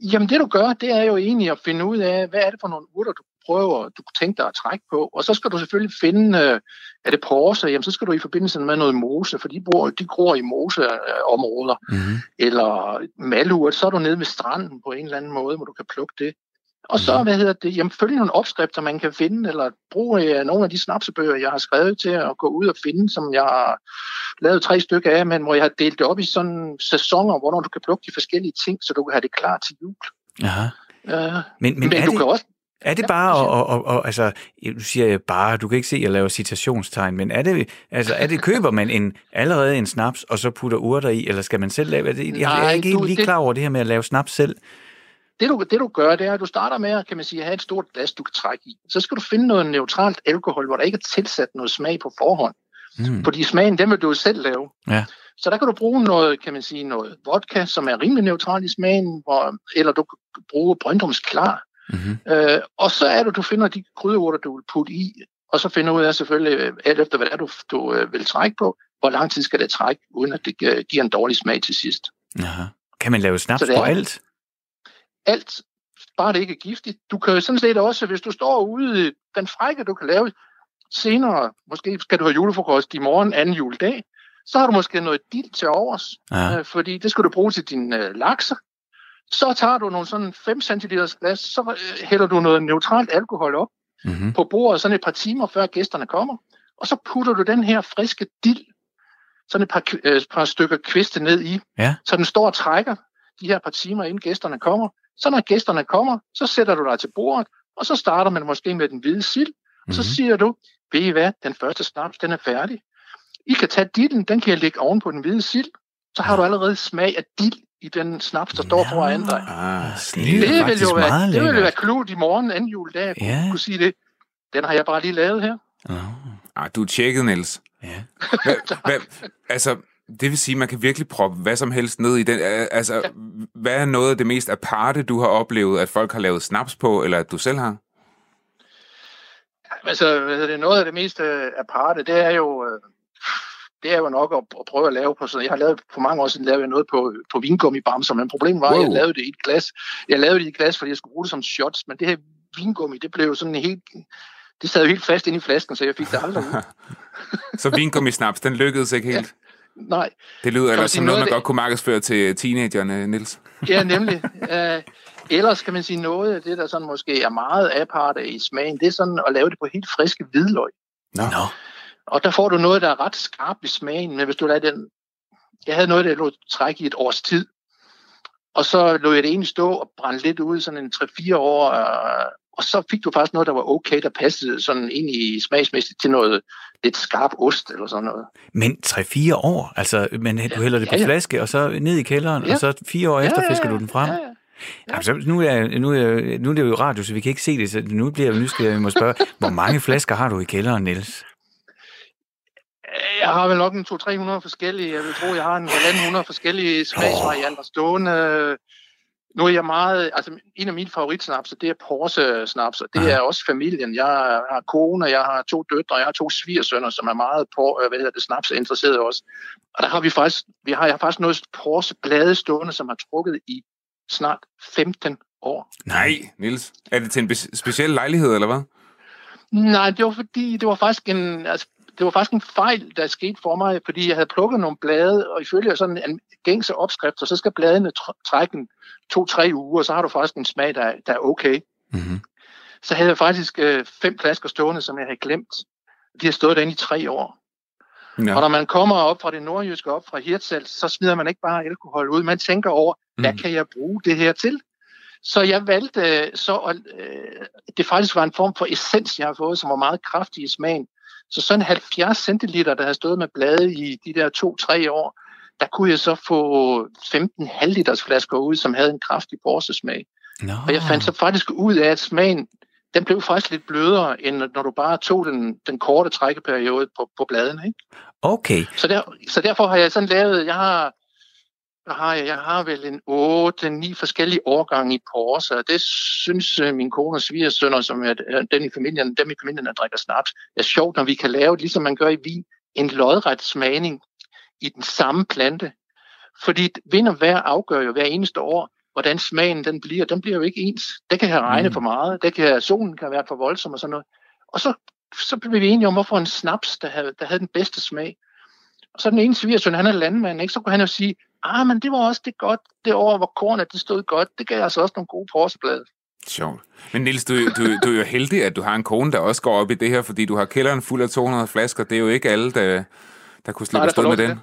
Jamen det du gør, det er jo egentlig at finde ud af, hvad er det for nogle urter, du prøver, du kunne tænke dig at trække på. Og så skal du selvfølgelig finde, øh, er det porse, jamen så skal du i forbindelse med noget mose, for de, bor, de gror i moseområder. Mm-hmm. Eller malurt, så er du nede ved stranden på en eller anden måde, hvor du kan plukke det. Og så, hvad hedder det, jamen følge nogle opskrifter, man kan finde, eller bruge uh, nogle af de snapsebøger, jeg har skrevet til at gå ud og finde, som jeg har lavet tre stykker af, men hvor jeg har delt det op i sådan sæsoner, hvor du kan plukke de forskellige ting, så du kan have det klar til jul. Aha. Uh, men men, men du det... kan også er det bare, og, og, og, og altså, du siger jeg bare, du kan ikke se, at jeg laver citationstegn, men er det, altså, er det, køber man en, allerede en snaps, og så putter urter i, eller skal man selv lave det? Jeg Nej, er ikke du, lige klar over det her med at lave snaps selv. Det du, det du gør, det er, at du starter med at, kan man sige, have et stort glas, du kan trække i. Så skal du finde noget neutralt alkohol, hvor der ikke er tilsat noget smag på forhånd. Mm. Fordi smagen, den vil du selv lave. Ja. Så der kan du bruge noget, kan man sige, noget vodka, som er rimelig neutralt i smagen, hvor, eller du kan bruge Brøndums Klar, Mm-hmm. Øh, og så er det, du finder de krydderurter, du vil putte i, og så finder ud af selvfølgelig, øh, alt efter hvad det er, du, du øh, vil trække på, hvor lang tid skal det trække, uden at det øh, giver en dårlig smag til sidst. Aha. Kan man lave snaps på alt? Alt, bare det ikke er giftigt. Du kan sådan set også, hvis du står ude, den frække, du kan lave senere, måske skal du have julefrokost i morgen, anden juledag, så har du måske noget dild til overs, ja. øh, fordi det skal du bruge til din øh, lakser, så tager du nogle sådan 5 cm glas, så øh, hælder du noget neutralt alkohol op mm-hmm. på bordet sådan et par timer før gæsterne kommer, og så putter du den her friske dild, sådan et par, øh, par stykker kviste ned i, ja. så den står og trækker de her par timer, inden gæsterne kommer. Så når gæsterne kommer, så sætter du dig til bordet, og så starter man måske med den hvide sild, og så mm-hmm. siger du, ved I hvad, den første snaps, den er færdig. I kan tage dillen, den kan jeg lægge oven på den hvide sild, så har du allerede smag af dild i den snaps, der står foran dig. Ah, det, det, vil jo være, det vil jo være klogt i morgen, anden juledag, at ja. kunne sige det. Den har jeg bare lige lavet her. Oh. Ah, du er tjekket, Niels. Ja. Hva, hva, altså, det vil sige, at man kan virkelig proppe hvad som helst ned i den. Altså, ja. hvad er noget af det mest aparte, du har oplevet, at folk har lavet snaps på, eller at du selv har? Altså, det er noget af det mest øh, aparte, det er jo... Øh, det er jo nok at, at prøve at lave på sådan Jeg har lavet, for mange år siden lavede jeg noget på, på vingummibamser, men problemet var, wow. at jeg lavede det i et glas. Jeg lavede det i et glas, fordi jeg skulle bruge det som shots, men det her vingummi, det blev sådan helt... Det sad jo helt fast ind i flasken, så jeg fik det aldrig ud. så vingummi-snaps, den lykkedes ikke helt? Ja, nej. Det lyder ellers som noget, man det... godt kunne markedsføre til teenagerne, Nils. ja, nemlig. Uh, ellers kan man sige noget af det, der sådan måske er meget aparte i smagen, det er sådan at lave det på helt friske hvidløg. Nå. No. Og der får du noget, der er ret skarpt i smagen, men hvis du lader den... Jeg havde noget, der lå træk i et års tid, og så lå jeg det egentlig stå og brænde lidt ud, sådan en 3-4 år, og så fik du faktisk noget, der var okay, der passede sådan ind i smagsmæssigt til noget lidt skarp ost eller sådan noget. Men 3-4 år? Altså, men du hælder det på ja, ja. flaske, og så ned i kælderen, ja. og så fire år ja, efter fisker du den frem? Ja, ja. Ja. Altså, nu, er, nu, er, nu er det jo radio, så vi kan ikke se det, så nu bliver jeg nysgerrig, jeg må spørge, hvor mange flasker har du i kælderen, Niels? Jeg har vel nok en 200-300 forskellige. Jeg vil tro, jeg har en 100 forskellige smagsvarianter stående. nu er jeg meget, altså en af mine favoritsnaps, det er Porsche-snaps, og det ja. er også familien. Jeg har kone, jeg har to døtre, jeg har to svigersønner, som er meget på, øh, hvad hedder det, snaps interesseret også. Og der har vi faktisk, vi har, jeg har faktisk noget Porsche-blade stående, som har trukket i snart 15 år. Nej, Nils. Er det til en speciel lejlighed, eller hvad? Nej, det var fordi, det var faktisk en, altså, det var faktisk en fejl, der skete for mig, fordi jeg havde plukket nogle blade, og ifølge sådan en gængse opskrift, så skal bladene trække to-tre uger, og så har du faktisk en smag, der, der er okay. Mm-hmm. Så havde jeg faktisk øh, fem flasker stående, som jeg havde glemt. De har stået derinde i tre år. Ja. Og når man kommer op fra det nordjyske, op fra Hirtshals, så smider man ikke bare alkohol ud. Man tænker over, mm. hvad kan jeg bruge det her til? Så jeg valgte øh, så, at øh, det faktisk var en form for essens, jeg har fået, som var meget kraftig i smagen. Så sådan 70 centiliter, der har stået med blade i de der to-tre år, der kunne jeg så få 15 halvliters flasker ud, som havde en kraftig borsesmag. No. Og jeg fandt så faktisk ud af, at smagen, den blev faktisk lidt blødere, end når du bare tog den, den korte trækkeperiode på, på bladene. Ikke? Okay. Så, der, så derfor har jeg sådan lavet, jeg har der har jeg, jeg har vel en 8-9 forskellige årgange i Porsche, og det synes øh, min kone og svigersønner, som er den i familien, dem i familien, der drikker snaps, er sjovt, når vi kan lave, ligesom man gør i vin, en lodret smagning i den samme plante. Fordi vind og vejr afgør jo hver eneste år, hvordan smagen den bliver. Den bliver jo ikke ens. Det kan have regnet mm. for meget, det kan, solen kan være for voldsom og sådan noget. Og så, så blev vi enige om, hvorfor en snaps, der havde, der havde den bedste smag. Og så den ene svigersøn, han er landmand, ikke? så kunne han jo sige, ah, men det var også det godt, det år, hvor kornet det stod godt, det gav altså også nogle gode porseblade. Sjovt. Men Nils, du, du, du er jo heldig, at du har en kone, der også går op i det her, fordi du har kælderen fuld af 200 flasker. Det er jo ikke alle, der, der kunne slippe afsted med den. Det.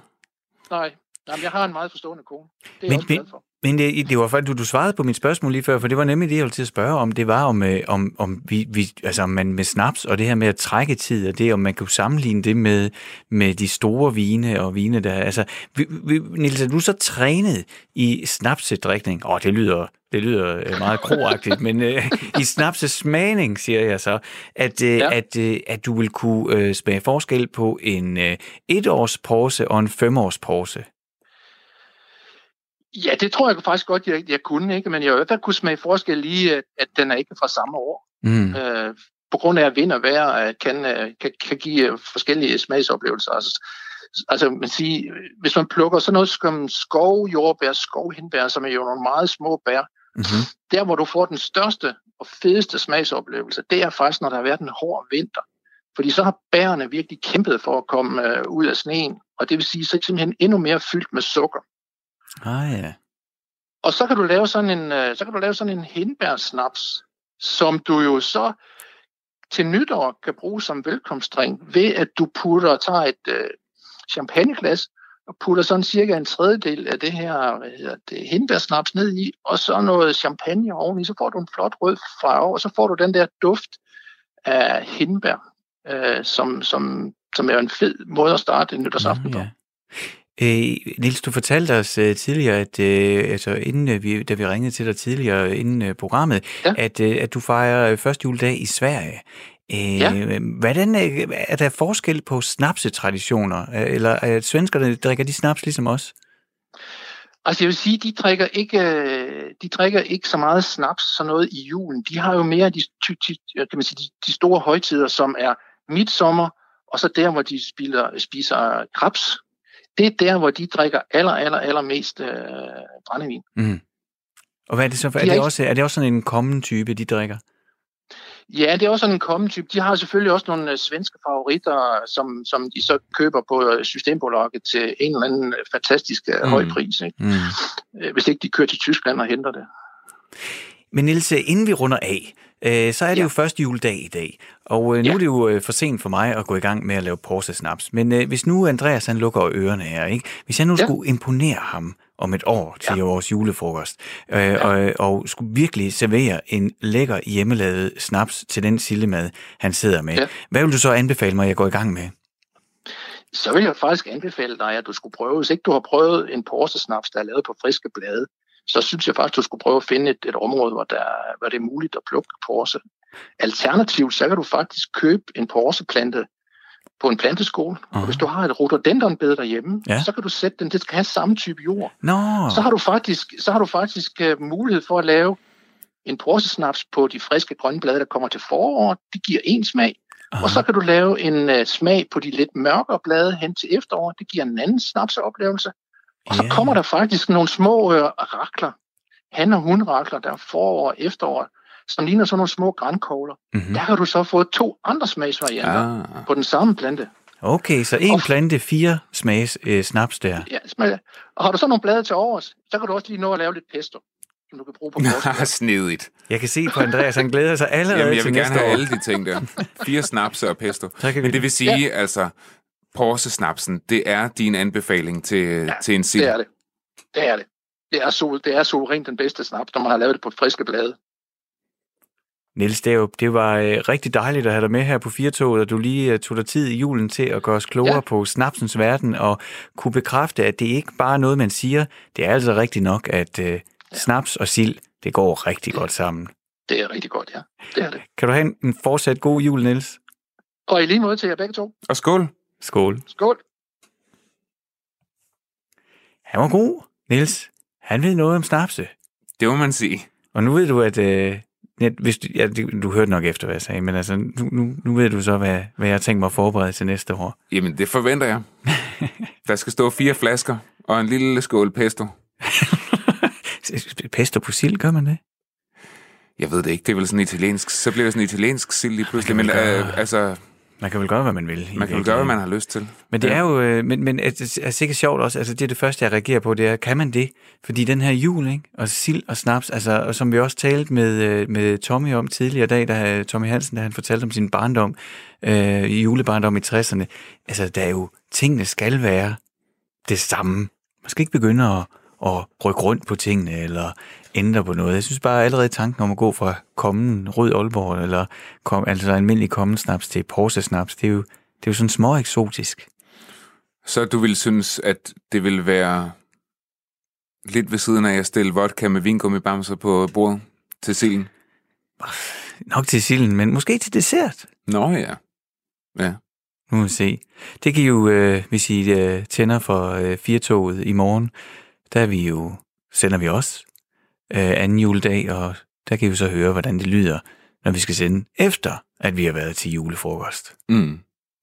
Nej, Jamen, jeg har en meget forstående kone. Det er men, jeg også for. Men det, det var faktisk, du, du svarede på mit spørgsmål lige før, for det var nemlig det, jeg ville til at spørge om. Det var om, øh, om, om vi, vi, altså man med snaps og det her med at trække tid, og det om man kunne sammenligne det med, med de store vine og vine, der... Altså, vi, vi, Niels, er du så trænet i snapsedrikning? Åh, oh, det lyder det lyder øh, meget kroagtigt, men øh, i snapses smagning, siger jeg så, at, øh, ja. at, øh, at du vil kunne øh, smage forskel på en øh, etårs pause og en femårs pause. Ja, det tror jeg faktisk godt, jeg, jeg kunne, ikke? men jeg har i hvert fald kunne smage forskel i, at, at den er ikke fra samme år. Mm. Øh, på grund af, at vind og vejr øh, kan, øh, kan, kan give øh, forskellige smagsoplevelser. Altså, altså man siger, hvis man plukker sådan noget som skov, jordbær, skovhindbær, som er jo nogle meget små bær, mm-hmm. der hvor du får den største og fedeste smagsoplevelse, det er faktisk, når der har været en hård vinter. Fordi så har bærene virkelig kæmpet for at komme øh, ud af sneen, og det vil sige, så er det simpelthen endnu mere fyldt med sukker. Ah ja. Og så kan du lave sådan en, øh, så kan du lave sådan en hindbærsnaps, som du jo så til nytår kan bruge som velkomstdrink, ved at du putter, tager et øh, champagneglas, og putter sådan cirka en tredjedel af det her hvad hedder det, hindbærsnaps ned i, og så noget champagne oveni, så får du en flot rød farve, og så får du den der duft af hindbær, øh, som, som, som er en fed måde at starte en nytårsaften på. Ja. Øh, Nils, du fortalte os uh, tidligere, at uh, altså, inden uh, vi, da vi ringede til dig tidligere inden uh, programmet, ja. at, uh, at du fejrer første juledag i Sverige. Uh, ja. Hvordan uh, er der forskel på snapsetraditioner? Uh, eller er svenskerne drikker de snaps ligesom os? Altså jeg vil sige, de drikker ikke, de drikker ikke så meget snaps, sådan noget i julen. De har jo mere de, de, kan man sige, de, de store højtider, som er midsommer, og så der, hvor de spiser, spiser krabs, det er der, hvor de drikker aller, aller, aller mest øh, brændevin. Mm. Og hvad er det så for? De er, det ikke... også, er det også sådan en kommende type, de drikker? Ja, det er også sådan en kommende type. De har selvfølgelig også nogle øh, svenske favoritter, som, som de så køber på øh, Systembolaget til en eller anden øh, fantastisk mm. høj pris. Ikke? Mm. Hvis ikke de kører til Tyskland og henter det. Men Niels, inden vi runder af, øh, så er det ja. jo første juledag i dag. Og øh, nu ja. er det jo øh, for sent for mig at gå i gang med at lave Porsche-snaps. Men øh, hvis nu Andreas han lukker ørerne her, ikke? hvis jeg nu ja. skulle imponere ham om et år til ja. vores julefrokost, øh, ja. og, og skulle virkelig servere en lækker hjemmelavet snaps til den sildemad, han sidder med, ja. hvad vil du så anbefale mig, at jeg går i gang med? Så vil jeg faktisk anbefale dig, at du skulle prøve, hvis ikke du har prøvet en Porsche-snaps, der er lavet på friske blade, så synes jeg faktisk, du skulle prøve at finde et, et område, hvor, der, hvor det er muligt at plukke porse. Alternativt, så kan du faktisk købe en porseplante på en planteskole. Uh-huh. Og hvis du har et rhododendronbed derhjemme, ja. så kan du sætte den, det skal have samme type jord. No. Så har du faktisk, så har du faktisk uh, mulighed for at lave en porsesnaps på de friske grønne blade, der kommer til foråret. Det giver en smag. Uh-huh. Og så kan du lave en uh, smag på de lidt mørkere blade hen til efteråret. Det giver en anden snapseoplevelse. Og yeah. så kommer der faktisk nogle små uh, rakler, han- og hundrakler, der forår og efterår, som ligner sådan nogle små grænkogler. Mm-hmm. Der har du så fået to andre smagsvarianter ah. på den samme plante. Okay, så en og, plante, fire smags øh, snaps der. Ja, smag. Og har du så nogle blade til overs, så kan du også lige nå at lave lidt pesto, som du kan bruge på Ja, Snedigt. Jeg kan se på Andreas, han glæder sig allerede Jamen, jeg vil til gerne have alle de ting der. Fire snaps og pesto. Men det vil sige, ja. altså, porsesnapsen, det er din anbefaling til, ja, til en sild. det er det. Det er det. Det er, sol, det er suverænt den bedste snaps, når man har lavet det på friske blade. Niels Dav, det var øh, rigtig dejligt at have dig med her på Firtoget, og du lige øh, tog dig tid i julen til at gøre os klogere ja. på snapsens verden, og kunne bekræfte, at det ikke bare er noget, man siger. Det er altså rigtigt nok, at øh, snaps og sild, det går rigtig det, godt sammen. Det er rigtig godt, ja. Det er det. Kan du have en, en fortsat god jul, Niels? Og i lige måde til jer begge to. Og skål. Skål. Skål. Han var god, Niels. Han ved noget om snapse. Det må man sige. Og nu ved du, at... Øh, hvis du, ja, du hørte nok efter, hvad jeg sagde, men altså, nu, nu, nu ved du så, hvad, hvad jeg tænker mig at forberede til næste år. Jamen, det forventer jeg. Der skal stå fire flasker og en lille skål pesto. pesto på sild, gør man det? Jeg ved det ikke. Det er vel sådan italiensk. Så bliver det sådan italiensk sild lige pludselig. Men øh, altså, man kan vel gøre, hvad man vil. Man kan vel gøre, hvad man har lyst til. Men det ja. er jo, øh, men, men det er sikkert sjovt også, altså det er det første, jeg reagerer på, det er, kan man det? Fordi den her jul, ikke? og sild og snaps, altså, og som vi også talte med, øh, med Tommy om tidligere dag, da Tommy Hansen, da han fortalte om sin barndom, øh, julebarndom i 60'erne, altså der er jo, tingene skal være det samme. Man skal ikke begynde at, at rykke rundt på tingene, eller ændre på noget. Jeg synes bare allerede tanken om at gå fra kommen rød Aalborg, eller kom, altså almindelig kommen snaps til Porsche snaps, det er jo, det er jo sådan små eksotisk. Så du vil synes, at det vil være lidt ved siden af at stille vodka med vingummibamser på bordet til silden? Nok til silden, men måske til dessert. Nå ja. Ja. Nu må vi se. Det kan jo, øh, hvis I øh, tænder for øh, firtoget i morgen, der er vi jo, sender vi også øh, anden juledag, og der kan vi så høre, hvordan det lyder, når vi skal sende efter, at vi har været til julefrokost. Mm.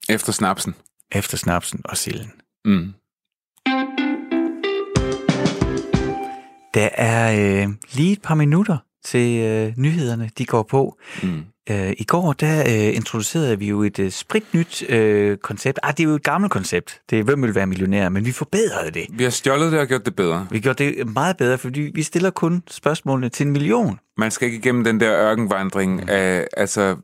Efter snapsen. Efter snapsen og silden. Mm. Der er øh, lige et par minutter til øh, nyhederne, de går på. Mm. Øh, I går der øh, introducerede vi jo et øh, spritnyt øh, koncept. Ah, det er jo et gammelt koncept. Det er, hvem vil være millionær, men vi forbedrede det. Vi har stjålet det og gjort det bedre. Vi gjorde det meget bedre, fordi vi stiller kun spørgsmålene til en million. Man skal ikke igennem den der ørkenvandring mm. af altså,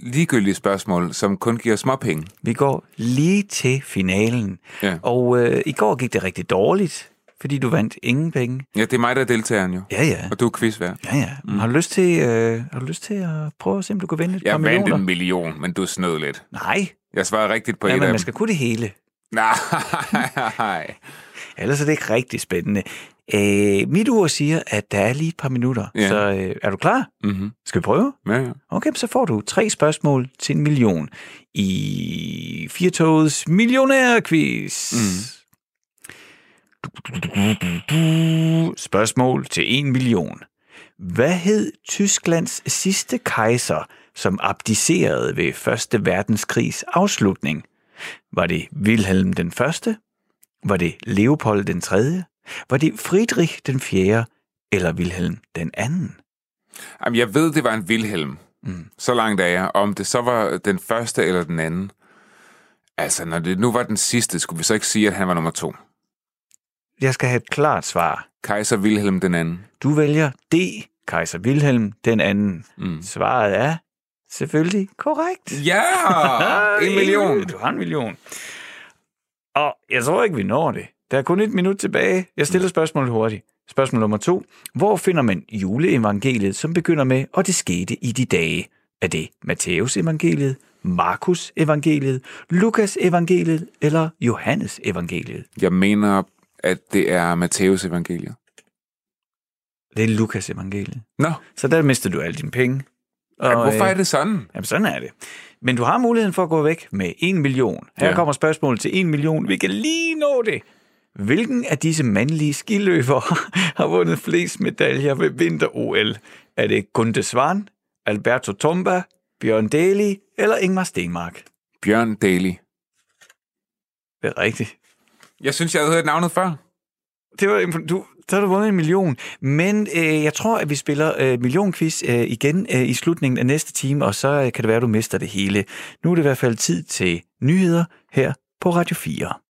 ligegyldige spørgsmål, som kun giver småpenge. Vi går lige til finalen. Ja. Og øh, i går gik det rigtig dårligt fordi du vandt ingen penge. Ja, det er mig, der er deltageren jo. Ja, ja. Og du er quizvært. Ja, ja. Mm. Har, du lyst til, øh, har du lyst til at prøve at se, om du kan vinde et jeg par millioner? Jeg vandt en million, men du snød lidt. Nej. Jeg svarede rigtigt på ja, et men af man skal kunne det hele. Nej. Ellers er det ikke rigtig spændende. Øh, mit ur siger, at der er lige et par minutter. Ja. Så øh, er du klar? Mm-hmm. Skal vi prøve? Ja, ja. Okay, så får du tre spørgsmål til en million i Firtogets millionærquiz. Mm. Spørgsmål til en million. Hvad hed Tysklands sidste kejser, som abdicerede ved Første Verdenskrigs afslutning? Var det Wilhelm den første? Var det Leopold den tredje? Var det Friedrich den fjerde? Eller Wilhelm den anden? Jamen, jeg ved, det var en Wilhelm. Mm. Så langt er jeg. Om det så var den første eller den anden. Altså, når det nu var den sidste, skulle vi så ikke sige, at han var nummer to? Jeg skal have et klart svar. Kejser Wilhelm den anden. Du vælger D. Kejser Wilhelm den anden. Mm. Svaret er selvfølgelig korrekt. Ja! en million. Du har en million. Og jeg tror ikke, vi når det. Der er kun et minut tilbage. Jeg stiller spørgsmålet hurtigt. Spørgsmål nummer to. Hvor finder man juleevangeliet, som begynder med, og det skete i de dage? Er det Matteus evangeliet, Markus evangeliet, Lukas evangeliet eller Johannes evangeliet? Jeg mener at det er Matteus evangeliet. Det er Lukas evangeliet. Nå. Så der mister du alle dine penge. Og, ja, hvorfor er det sådan? Jamen, sådan er det. Men du har muligheden for at gå væk med 1 million. Her ja. kommer spørgsmålet til 1 million. Vi kan lige nå det. Hvilken af disse mandlige skiløbere har vundet flest medaljer ved vinter-OL? Er det Gunde Svan, Alberto Tomba, Bjørn Daly eller Ingmar Stenmark? Bjørn Daly. Det er rigtigt. Jeg synes, jeg havde hørt navnet før. Det var, du, så har du vundet en million. Men øh, jeg tror, at vi spiller øh, millionquiz øh, igen øh, i slutningen af næste time, og så øh, kan det være, at du mister det hele. Nu er det i hvert fald tid til nyheder her på Radio 4.